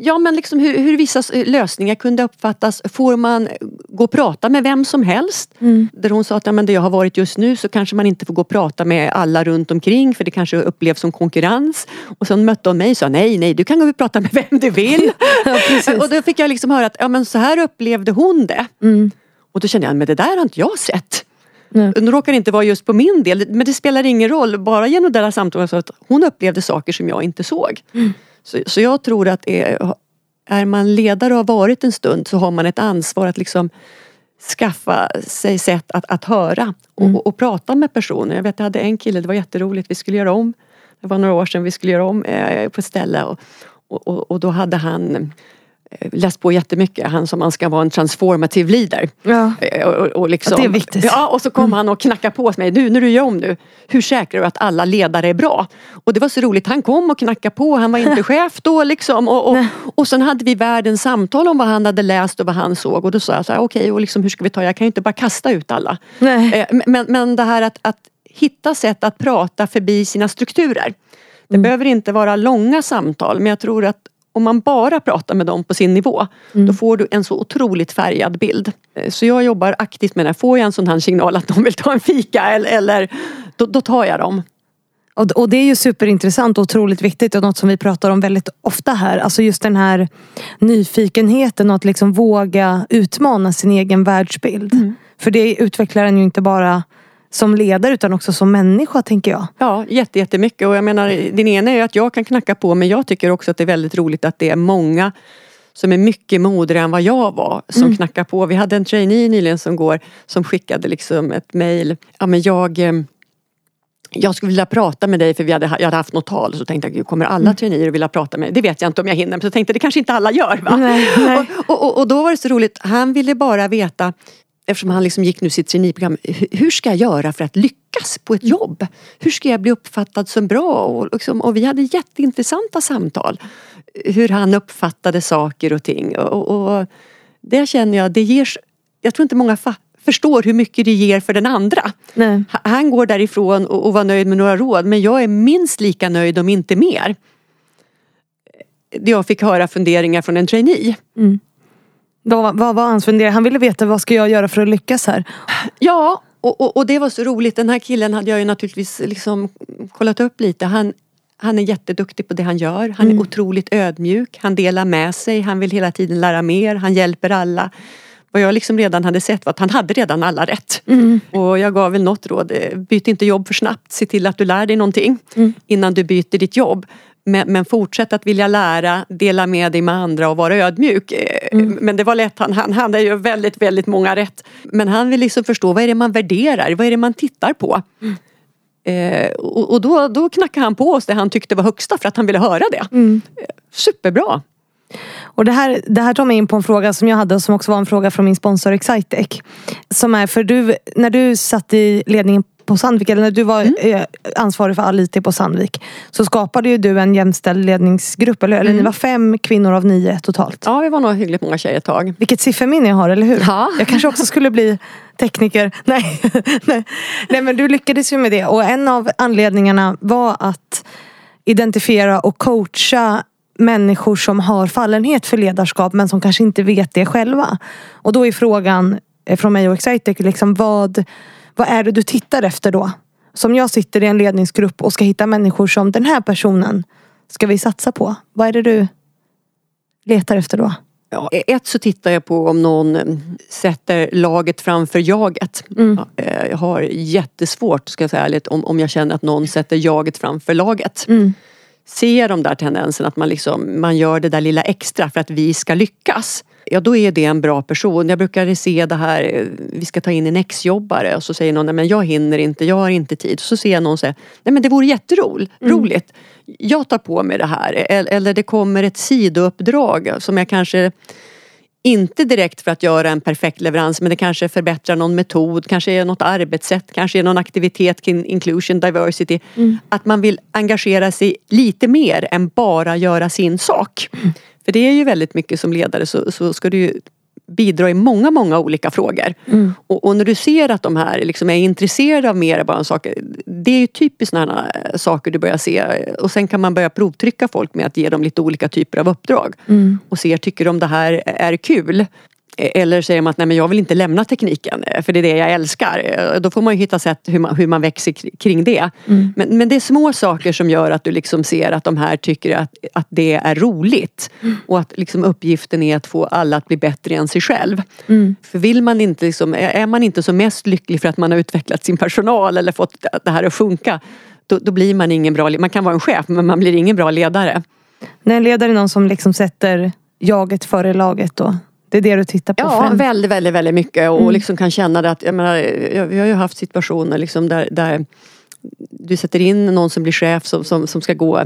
Ja men liksom hur, hur vissa lösningar kunde uppfattas. Får man gå och prata med vem som helst? Mm. Där hon sa att ja, men där jag har varit just nu så kanske man inte får gå och prata med alla runt omkring för det kanske upplevs som konkurrens. Och sen mötte hon mig och sa nej, nej du kan gå och prata med vem du vill. *laughs* Ja, och då fick jag liksom höra att ja, men så här upplevde hon det. Mm. Och då kände jag, men det där har inte jag sett. Nej. Nu råkar det inte vara just på min del men det spelar ingen roll. Bara genom det här samtalet så att hon upplevde saker som jag inte såg. Så, så jag tror att är, är man ledare och har varit en stund så har man ett ansvar att liksom skaffa sig sätt att, att höra och, och, och prata med personer. Jag vet jag hade en kille, det var jätteroligt, vi skulle göra om det var några år sedan vi skulle göra om eh, på ett ställe och, och, och, då hade han läst på jättemycket. Han som man ska vara en transformative leader. Ja. Eh, Och, och, liksom, Ja, det är viktigt. Ja, och så kom han och knackade på hos mig. Nu när du gör om nu, hur säkrar du att alla ledare är bra? Och det var så roligt. Han kom och knackade på. Han var inte *laughs* chef då liksom. Och, och, och sen hade vi världens samtal om vad han hade läst och vad han såg. Och då sa jag så här, okej, och liksom, hur ska vi ta? Jag kan ju inte bara kasta ut alla. Nej. Eh, Men, men det här att, att hitta sätt att prata förbi sina strukturer. Det Mm. behöver inte vara långa samtal men jag tror att om man bara pratar med dem på sin nivå Mm. då får du en så otroligt färgad bild. Eh, Så jag jobbar aktivt med det. Får jag en sån här signal att de vill ta en fika eller, eller då, då tar jag dem. Och, det är ju superintressant och otroligt viktigt och något som vi pratar om väldigt ofta här. Alltså just den här nyfikenheten och att liksom våga utmana sin egen världsbild. För det utvecklar en ju inte bara som ledare utan också som människa tänker jag. Ja, jätte, jättemycket. Och jag menar, din ena är att jag kan knacka på men jag tycker också att det är väldigt roligt att det är många som är mycket modigare än vad jag var som knackar på. Vi hade en trainee nyligen som går som skickade liksom ett mail. Ja men jag eh, jag skulle vilja prata med dig för vi hade, jag hade haft något tal så tänkte jag, kommer alla traineer att vilja prata med mig? Det vet jag inte om jag hinner men så tänkte jag, det kanske inte alla gör va? Nej, nej. Och, och, och då var det så roligt, han ville bara veta Eftersom han liksom gick nu sitt traineeprogram, hu- hur ska jag göra för att lyckas på ett jobb? Hur ska jag bli uppfattad som bra? Och, liksom, och vi hade jätteintressanta samtal. Hur han uppfattade saker och ting. Och, och det känner jag, det ger, jag tror inte många förstår hur mycket det ger för den andra. Nej. Ha- Han går därifrån och, och var nöjd med några råd men jag är minst lika nöjd om inte mer. Jag fick höra funderingar från en trainee. Vad, vad var hans fundering? Han ville veta vad ska jag göra för att lyckas här? Ja, och, och, och det var så roligt. Den här killen hade jag ju naturligtvis liksom kollat upp lite. Han, han är jätteduktig på det han gör. Han är otroligt ödmjuk. Han delar med sig. Han vill hela tiden lära mer. Han hjälper alla. Vad jag liksom redan hade sett var att han hade redan alla rätt. Och jag gav väl något råd. Byt inte jobb för snabbt. Se till att du lär dig någonting innan du byter ditt jobb. Men, men fortsätt att vilja lära, dela med dig med andra och vara ödmjuk. Eh, Men det var lätt, han, han hade ju väldigt, väldigt många rätt. Men han vill liksom förstå vad är det man värderar, vad är det man tittar på? Eh, och och då, då knackade han på oss det han tyckte var högsta för att han ville höra det. Eh, Superbra! Och det här, det här tar mig in på en fråga som jag hade och som också var en fråga från min sponsor Excitec. Som är för du, när du satt i ledningen på Sandvik, eller när du var Mm. eh, ansvarig för all IT på Sandvik, så skapade ju du en jämställd ledningsgrupp. Eller, eller ni var fem kvinnor av nio totalt. Mm. Ja, vi var nog hyggligt många tjejer ett tag. Vilket sifferminne jag har, eller hur? Ja. Jag kanske också skulle bli tekniker. *laughs* Nej. Nej. Nej men du lyckades ju med det. Och en av anledningarna var att identifiera och coacha människor som har fallenhet för ledarskap men som kanske inte vet det själva. Och då är frågan eh, från mig och Excitec, liksom, vad, vad är det du tittar efter då? Som jag sitter i en ledningsgrupp och ska hitta människor som den här personen ska vi satsa på. Vad är det du letar efter då? Ja, ett så tittar jag på om någon sätter laget framför jaget. Mm. Eh, Jag har jättesvårt, ska jag säga ärligt, om, om jag känner att någon sätter jaget framför laget. Mm. Ser de där tendenserna att man, liksom, man gör det där lilla extra för att vi ska lyckas. Ja, då är det en bra person. Jag brukar se det här, eh, vi ska ta in en exjobbare och så säger någon, nej men jag hinner inte, jag har inte tid. Så ser jag någon säga, nej men det vore jätteroligt, roligt. Jag tar på mig det här. Eller, det kommer ett sidouppdrag som jag kanske inte direkt för att göra en perfekt leverans men det kanske förbättrar någon metod, kanske är något arbetssätt, kanske är någon aktivitet kring inclusion, diversity. Att man vill engagera sig lite mer än bara göra sin sak. För det är ju väldigt mycket som ledare så, så ska du ju bidra i många, många olika frågor. Och, och när du ser att de här liksom är intresserade av mer än bara en sak. Det är ju typiskt sådana saker du börjar se. Och sen kan man börja provtrycka folk med att ge dem lite olika typer av uppdrag. Och se, tycker de det här är kul? Eller säger man att nej men jag vill inte lämna tekniken för det är det jag älskar. Då får man ju hitta sätt hur man, hur man växer kr- kring det. Men, men det är små saker som gör att du liksom ser att de här tycker att, att det är roligt. Och att liksom uppgiften är att få alla att bli bättre än sig själv. För vill man inte liksom, är man inte så mest lycklig för att man har utvecklat sin personal eller fått det här att funka. Då, då blir man ingen bra, le- man kan vara en chef men man blir ingen bra ledare. När ledare är någon som liksom sätter jaget före laget då? Det är det du tittar på Ja, främst? väldigt, väldigt, väldigt mycket och liksom kan känna det att, jag menar, vi har ju haft situationer liksom där, där du sätter in någon som blir chef som, som, som ska gå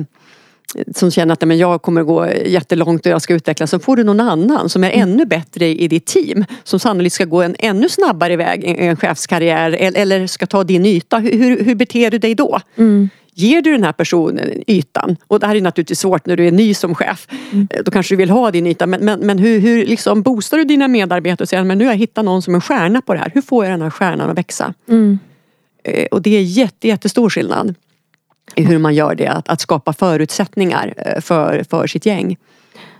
som känner att men jag kommer gå jättelångt och jag ska utvecklas. Så får du någon annan som är ännu bättre i ditt team. Som sannolikt ska gå en ännu snabbare väg i en chefskarriär eller, ska ta din yta. Hur, hur, hur beter du dig då? Ger du den här personen ytan? Och det här är naturligtvis svårt när du är ny som chef. Eh, Då kanske du vill ha din yta. Men, men, men hur, hur liksom boostar du dina medarbetare och säger men nu har jag hittat någon som är stjärna på det här. Hur får jag den här stjärnan att växa? Eh, Och det är jätte, jättestor skillnad i hur man gör det. Att, att skapa förutsättningar eh, för, för sitt gäng.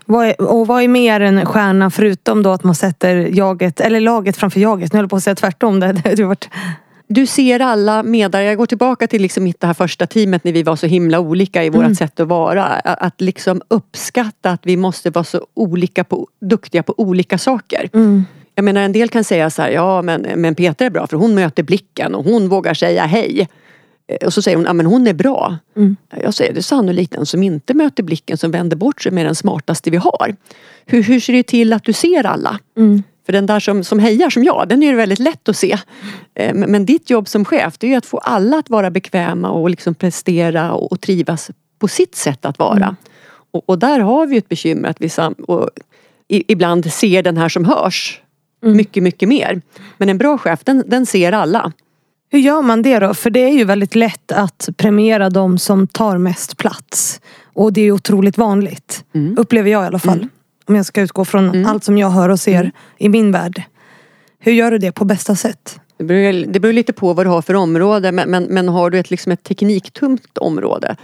Vad är, och vad är mer än stjärna förutom då att man sätter jaget, eller laget framför jaget? Nu höll jag på att säga tvärtom. *laughs* Det, det, det varit... Du ser alla medarbetare, jag går tillbaka till liksom mitt det här första teamet när vi var så himla olika i vårt sätt att vara. Att liksom uppskatta att vi måste vara så olika på, duktiga på olika saker. Jag menar en del kan säga så här, ja men, men Petra är bra för hon möter blicken och hon vågar säga hej. Eh, Och så säger hon, ja men hon är bra. Jag säger, det är sannolikt den som inte möter blicken som vänder bort sig med den smartaste vi har. Hur, hur ser det till att du ser alla? För den där som, som hejar som jag, den är ju väldigt lätt att se. Eh, Men, ditt jobb som chef, det är ju att få alla att vara bekväma och liksom prestera och, och trivas på sitt sätt att vara. Och, och där har vi ett bekymmer att vi sam, och i, ibland ser den här som hörs mycket, mycket mer. Men en bra chef, den, den ser alla. Hur gör man det då? För det är ju väldigt lätt att premiera de som tar mest plats. Och det är otroligt vanligt. Upplever jag i alla fall. Om jag ska utgå från allt som jag hör och ser i min värld. Hur gör du det på bästa sätt? Det beror, det beror lite på vad du har för område men, men, men har du ett, liksom ett tekniktungt område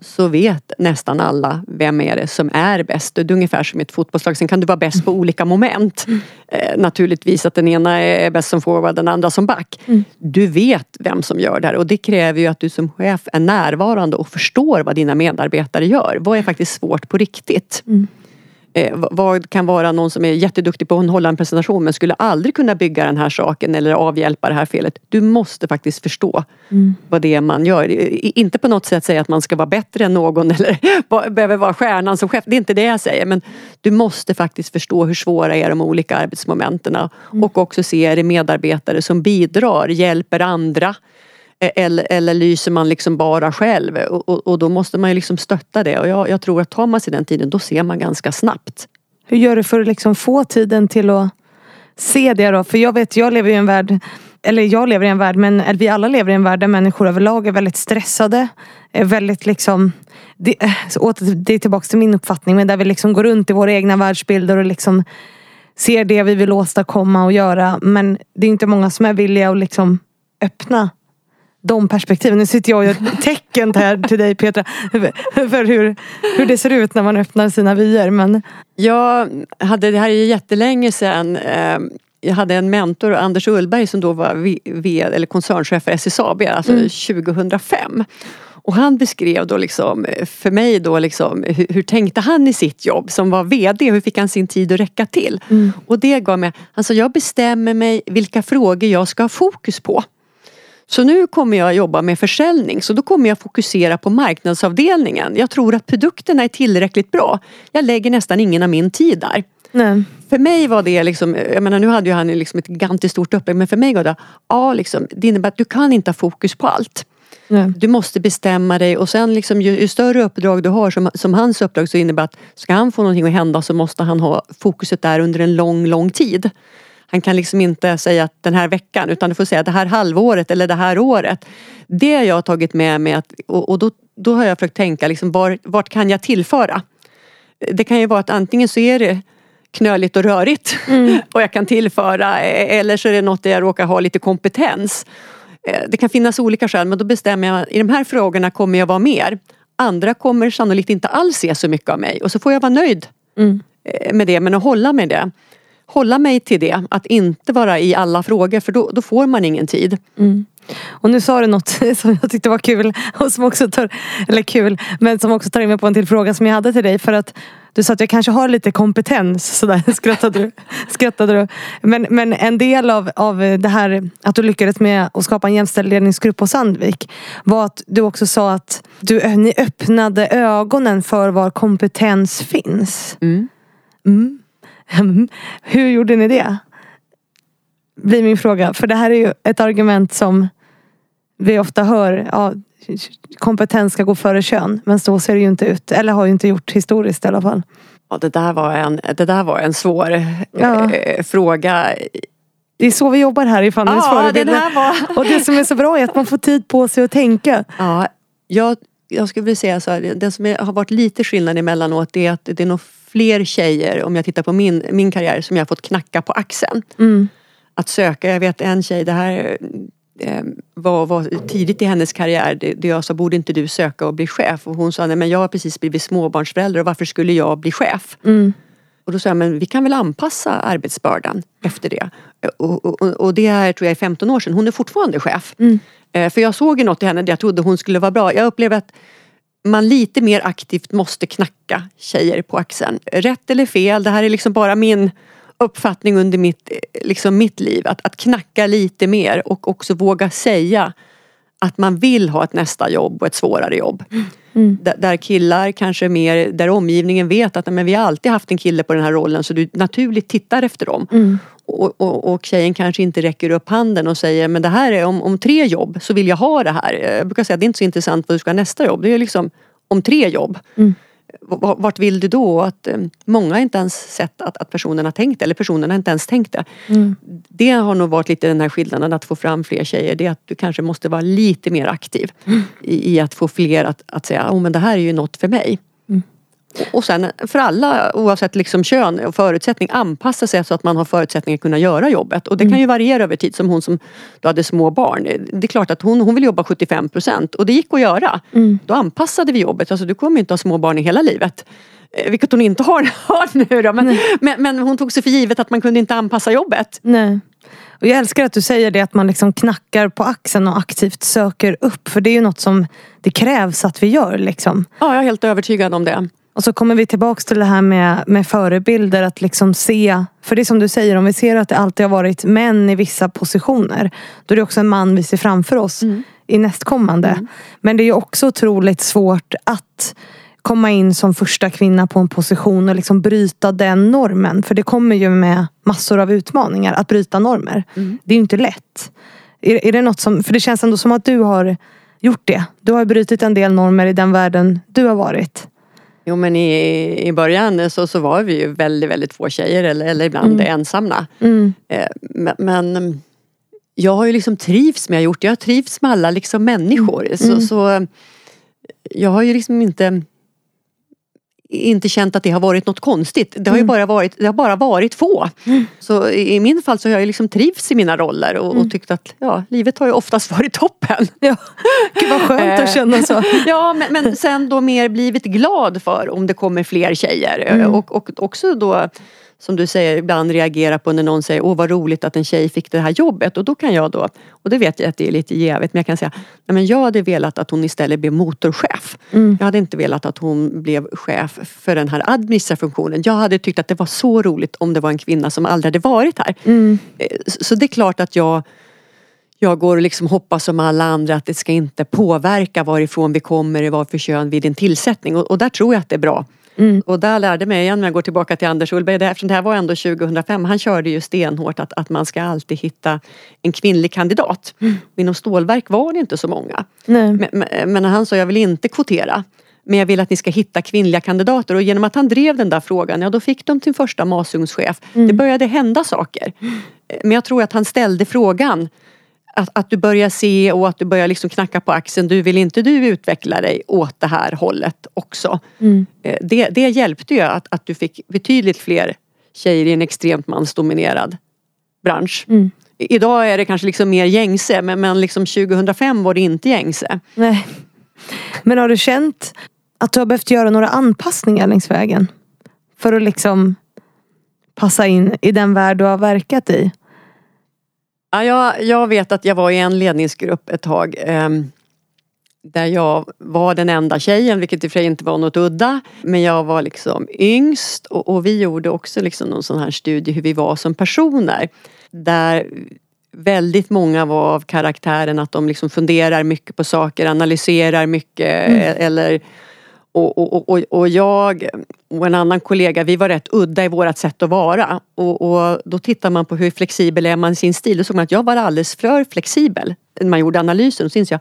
så vet nästan alla vem är det som är bäst. Det är ungefär som ett fotbollslag. Sen kan du vara bäst på olika moment. Eh, naturligtvis att den ena är bäst som forward, den andra som back. Du vet vem som gör det här och det kräver ju att du som chef är närvarande och förstår vad dina medarbetare gör. Vad är faktiskt svårt på riktigt? Eh, vad kan vara någon som är jätteduktig på att hålla en presentation men skulle aldrig kunna bygga den här saken eller avhjälpa det här felet. Du måste faktiskt förstå vad det är man gör. Inte på något sätt säga att man ska vara bättre än någon *laughs* eller behöver vara stjärnan som chef. Det är inte det jag säger men du måste faktiskt förstå hur svåra är de olika arbetsmomenten och också se är det medarbetare som bidrar, hjälper andra Eh, eller, eller lyser man liksom bara själv och, och, och då måste man ju liksom stötta det och jag, jag tror att tar man sig den tiden då ser man ganska snabbt. Hur gör du för att liksom få tiden till att se det då? För jag vet, jag lever i en värld eller jag lever i en värld, men vi alla lever i en värld där människor överlag är väldigt stressade. Är väldigt liksom, det, eh, det är tillbaka till min uppfattning, men där vi liksom går runt i våra egna världsbilder och liksom ser det vi vill åstadkomma och göra. Men det är inte många som är villiga att liksom öppna de perspektiven. Nu sitter jag och gör tecken här till dig Petra. För hur, hur det ser ut när man öppnar sina vyer. Men... Jag hade, det här är jättelänge sedan. Eh, jag hade en mentor, Anders Ullberg, som då var vd, eller koncernchef för SSAB, alltså mm. 2005. Och han beskrev då liksom för mig då liksom hur, hur, tänkte han i sitt jobb som var VD? Hur fick han sin tid att räcka till? Mm. Och det gav mig, alltså jag bestämmer mig vilka frågor jag ska ha fokus på. Så nu kommer jag jobba med försäljning så då kommer jag fokusera på marknadsavdelningen. Jag tror att produkterna är tillräckligt bra. Jag lägger nästan ingen av min tid där. Nej. För mig var det liksom, jag menar nu hade ju han liksom ett gigantiskt stort upplägg men för mig var det, ja liksom, det innebär att du kan inte ha fokus på allt. Nej. Du måste bestämma dig och sen liksom, ju, ju, större uppdrag du har som, som hans uppdrag så innebär att ska han få någonting att hända så måste han ha fokuset där under en lång, lång tid. Han kan liksom inte säga att den här veckan utan du får säga det här halvåret eller det här året. Det har jag tagit med mig att, och, och då, då har jag försökt tänka liksom var, vart kan jag tillföra? Det kan ju vara att antingen så är det knöligt och rörigt mm. *laughs* och jag kan tillföra eller så är det något där jag råkar ha lite kompetens. Eh, det kan finnas olika skäl men då bestämmer jag i de här frågorna kommer jag vara mer. Andra kommer sannolikt inte alls se så mycket av mig och så får jag vara nöjd mm. Eh, med det men att hålla med det hålla mig till det. Att inte vara i alla frågor för då, då får man ingen tid. Mm. Och nu sa du något *laughs* som jag tyckte var kul. Och som också tar, eller kul, men som också tar in mig på en till fråga som jag hade till dig. För att du sa att jag kanske har lite kompetens. Sådär *laughs* skrattade du. skrattade du. Men, men en del av, av det här att du lyckades med att skapa en jämställd ledningsgrupp på Sandvik. Var att du också sa att du, ni öppnade ögonen för var kompetens finns. Mm. Mm. *laughs* Hur gjorde ni det? Blir min fråga. För det här är ju ett argument som vi ofta hör. Ja, kompetens ska gå före kön. Men så ser det ju inte ut. Eller har ju inte gjort historiskt i alla fall. Ja, det, där var en, det där var en svår ja. äh, fråga. Det är så vi jobbar här i Fannys ja, förebilder. Var... Och det som är så bra är att man får tid på sig att tänka. Ja, jag, jag skulle vilja säga så här. Det som är, har varit lite skillnad emellanåt är att det är nog fler tjejer, om jag tittar på min, min karriär, som jag har fått knacka på axeln. Mm. Att söka, jag vet en tjej, det här eh, var, var tidigt i hennes karriär, det, det jag sa, borde inte du söka och bli chef? Och hon sa, nej men jag har precis blivit småbarnsförälder och varför skulle jag bli chef? Mm. Och då sa jag, men vi kan väl anpassa arbetsbördan efter det. Och, och, och det här tror jag är 15 år sedan, hon är fortfarande chef. Mm. Eh, för jag såg ju något i henne där jag trodde hon skulle vara bra. Jag upplever att man lite mer aktivt måste knacka tjejer på axeln. Rätt eller fel, det här är liksom bara min uppfattning under mitt, liksom mitt liv. Att, att knacka lite mer och också våga säga att man vill ha ett nästa jobb och ett svårare jobb. Mm. Där killar kanske mer, där omgivningen vet att men vi har alltid haft en kille på den här rollen så du naturligt tittar efter dem. Mm. Och, och, och tjejen kanske inte räcker upp handen och säger men det här är om, om tre jobb så vill jag ha det här. Jag brukar säga att det är inte så intressant vad du ska ha nästa jobb. Det är liksom om tre jobb. Mm. Vart vill du då? Att eh, många har inte ens sett att, att personen har tänkt det, eller personerna har inte ens tänkt det. Mm. Det har nog varit lite den här skillnaden att få fram fler tjejer. Det är att du kanske måste vara lite mer aktiv mm. i, i, att få fler att, att säga, oh, men det här är ju något för mig. Och sen för alla oavsett liksom kön och förutsättning anpassa sig så att man har förutsättningar att kunna göra jobbet. Och det kan ju mm. variera över tid som hon som då hade små barn. Det är klart att hon, hon vill jobba 75 procent och det gick att göra. Mm. Då anpassade vi jobbet. Alltså du kommer inte ha små barn i hela livet. Eh, vilket hon inte har, *laughs* har nu då. Men, men, men, hon tog sig för givet att man kunde inte anpassa jobbet. Nej. Och jag älskar att du säger det att man liksom knackar på axeln och aktivt söker upp. För det är ju något som det krävs att vi gör. Liksom. Ja, jag är helt övertygad om det. Och så kommer vi tillbaks till det här med, med förebilder. Att liksom se, för det är som du säger, om vi ser att det alltid har varit män i vissa positioner. Då är det också en man vi ser framför oss mm. i nästkommande. Mm. Men det är också otroligt svårt att komma in som första kvinna på en position och liksom bryta den normen. För det kommer ju med massor av utmaningar att bryta normer. Mm. Det är ju inte lätt. Är, är det något som, för det känns ändå som att du har gjort det. Du har brutit en del normer i den världen du har varit. Jo men i, i början så, så var vi ju väldigt, väldigt få tjejer eller, eller ibland mm. ensamma. Mm. Eh, men, men, jag har ju liksom trivs med jag gjort. Jag har trivts med alla liksom människor. Mm. Så, så jag har ju liksom inte inte känt att det har varit något konstigt. Det har ju Mm. bara varit, det har bara varit få. Så i, min fall så har jag ju liksom trivts i mina roller och, Mm. och tyckt att ja, livet har ju oftast varit toppen. *laughs* Ja. Gud vad skönt att Eh. känna så. *laughs* Ja men, men sen då mer blivit glad för om det kommer fler tjejer. Mm. Och, och också då som du säger ibland reagera på när någon säger åh vad roligt att en tjej fick det här jobbet och då kan jag då, och det vet jag att det är lite jävigt men jag kan säga nej men jag hade velat att hon istället blev motorchef. Mm. Jag hade inte velat att hon blev chef för den här administrativa funktionen. Jag hade tyckt att det var så roligt om det var en kvinna som aldrig hade varit här. Mm. Eh, Så det är klart att jag jag går och liksom hoppas som alla andra att det ska inte påverka varifrån vi kommer, vad för kön vid en tillsättning och, och där tror jag att det är bra. Mm. Och där lärde mig igen när jag går tillbaka till Anders Ullberg, det- eftersom det här var ändå 2005, han körde ju stenhårt att, att man ska alltid hitta en kvinnlig kandidat. Inom stålverk var det inte så många. Men, men, han sa jag vill inte kvotera. Men jag vill att ni ska hitta kvinnliga kandidater och genom att han drev den där frågan, ja då fick de sin första masugncechef. Det började hända saker. Men jag tror att han ställde frågan att, att du börjar se och att du börjar liksom knacka på axeln. Du vill inte du utveckla dig åt det här hållet också? Mm. Eh, Det, det hjälpte ju att, att du fick betydligt fler tjejer i en extremt mansdominerad bransch. Mm. Idag är det kanske liksom mer gängse men, men liksom 2005 var det inte gängse. Nej. Men har du känt att du har behövt göra några anpassningar längs vägen? För att liksom passa in i den värld du har verkat i? Ja, jag, jag vet att jag var i en ledningsgrupp ett tag ehm, där jag var den enda tjejen, vilket i och för sig inte var något udda. Men jag var liksom yngst och, och vi gjorde också liksom någon sån här studie hur vi var som personer. Där väldigt många var av karaktären att de liksom funderar mycket på saker, analyserar mycket eller och, och, och, jag och en annan kollega, vi var rätt udda i vårt sätt att vara. Och, och då tittar man på hur flexibel är man i sin stil. Då såg man att jag var alldeles för flexibel när man gjorde analysen. Så jag,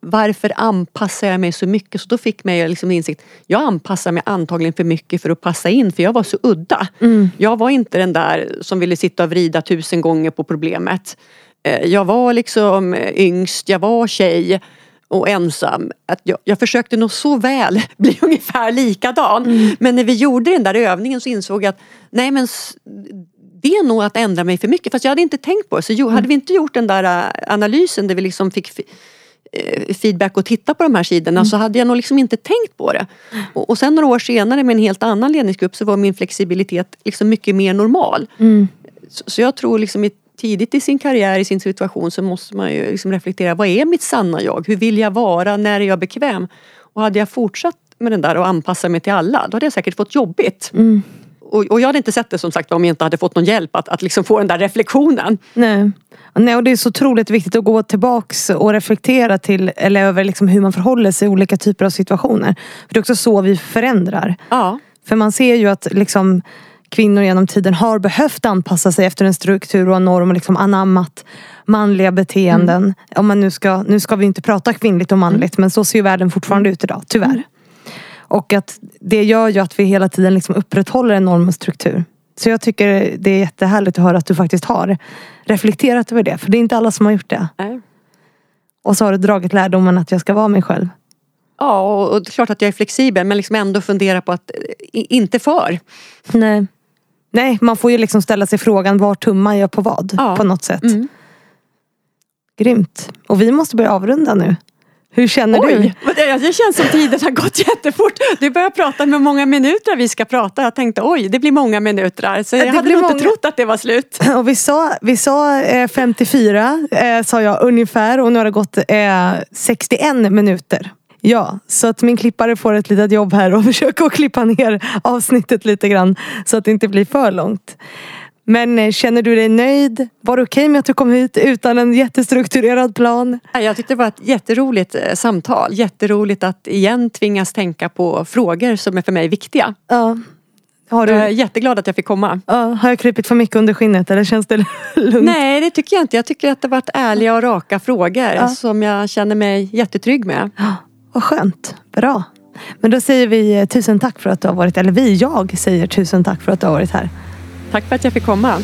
varför anpassar jag mig så mycket? Så då fick mig liksom insikt, jag anpassar mig antagligen för mycket för att passa in för jag var så udda. Jag var inte den där som ville sitta och vrida tusen gånger på problemet. Eh, Jag var liksom yngst, jag var tjej och ensam. Att jag, jag försökte nog så väl *laughs* bli ungefär likadan. Men när vi gjorde den där övningen så insåg jag att nej men det är nog att ändra mig för mycket. Fast jag hade inte tänkt på det. Så hade vi inte gjort den där äh, analysen där vi liksom fick fi- eh, feedback och titta på de här sidorna så hade jag nog liksom inte tänkt på det. Och, och sen några år senare med en helt annan ledningsgrupp så var min flexibilitet liksom mycket mer normal. Så, så jag tror liksom i, tidigt i sin karriär, i sin situation så måste man ju liksom reflektera. Vad är mitt sanna jag? Hur vill jag vara? När är jag bekväm? Och hade jag fortsatt med den där och anpassa mig till alla, då hade jag säkert fått jobbigt. Och, och jag hade inte sett det som sagt om jag inte hade fått någon hjälp att, att liksom få den där reflektionen. Nej. Nej, och det är så otroligt viktigt att gå tillbaks och reflektera till, eller över liksom hur man förhåller sig i olika typer av situationer. För det är också så vi förändrar. Ja. För man ser ju att liksom, kvinnor genom tiden har behövt anpassa sig efter en struktur och en norm och liksom anammat manliga beteenden. Om man nu, ska, nu ska vi inte prata kvinnligt och manligt men så ser ju världen fortfarande ut idag, tyvärr. Och att det gör ju att vi hela tiden liksom upprätthåller en norm och struktur. Så jag tycker det är jättehärligt att höra att du faktiskt har reflekterat över det. För det är inte alla som har gjort det. Nej. Och så har du dragit lärdomen att jag ska vara mig själv. Ja, och, och det är klart att jag är flexibel men liksom ändå fundera på att eh, inte för. Nej. Nej, man får ju liksom ställa sig frågan var tummar jag på vad? Ja. På något sätt. Mm. Grymt. Och vi måste börja avrunda nu. Hur känner du? Oj, vad det, känns som tiden har gått *laughs* jättefort. Du börjar prata med många minuter vi ska prata. Jag tänkte oj, det blir många minuter. Så jag Det hade nog många. inte trott att det var slut. *laughs* Och vi sa, vi sa eh, 54, eh, sa jag ungefär. Och nu har det gått eh, 61 minuter. Ja, så att min klippare får ett litet jobb här och *laughs* försöka att klippa ner avsnittet lite grann. Så att det inte blir för långt. Men eh, känner du dig nöjd? Var det okej med att du kom hit utan en jättestrukturerad plan? Jag tyckte det var ett jätteroligt eh, samtal. Jätteroligt att igen tvingas tänka på frågor som är för mig viktiga. Ja. Har, Jag är du, jätteglad att jag fick komma. ja, har jag krypit för mycket under skinnet eller känns det *laughs* lugnt? Nej, det tycker jag inte. Jag tycker att det har varit ärliga och raka frågor Ja. som jag känner mig jättetrygg med. Vad skönt. Bra. Men då säger vi eh, tusen tack för att du har varit, eller vi, jag säger tusen tack för att du har varit här. Tack för att jag fick komma.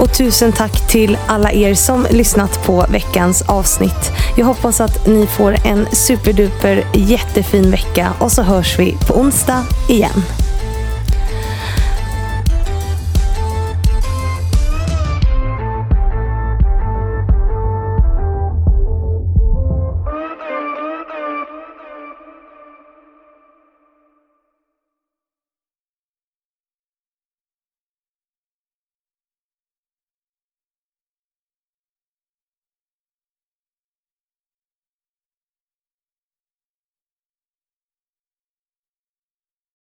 Och tusen tack till alla er som lyssnat på veckans avsnitt. Jag hoppas att ni får en superduper jättefin vecka och så hörs vi på onsdag igen.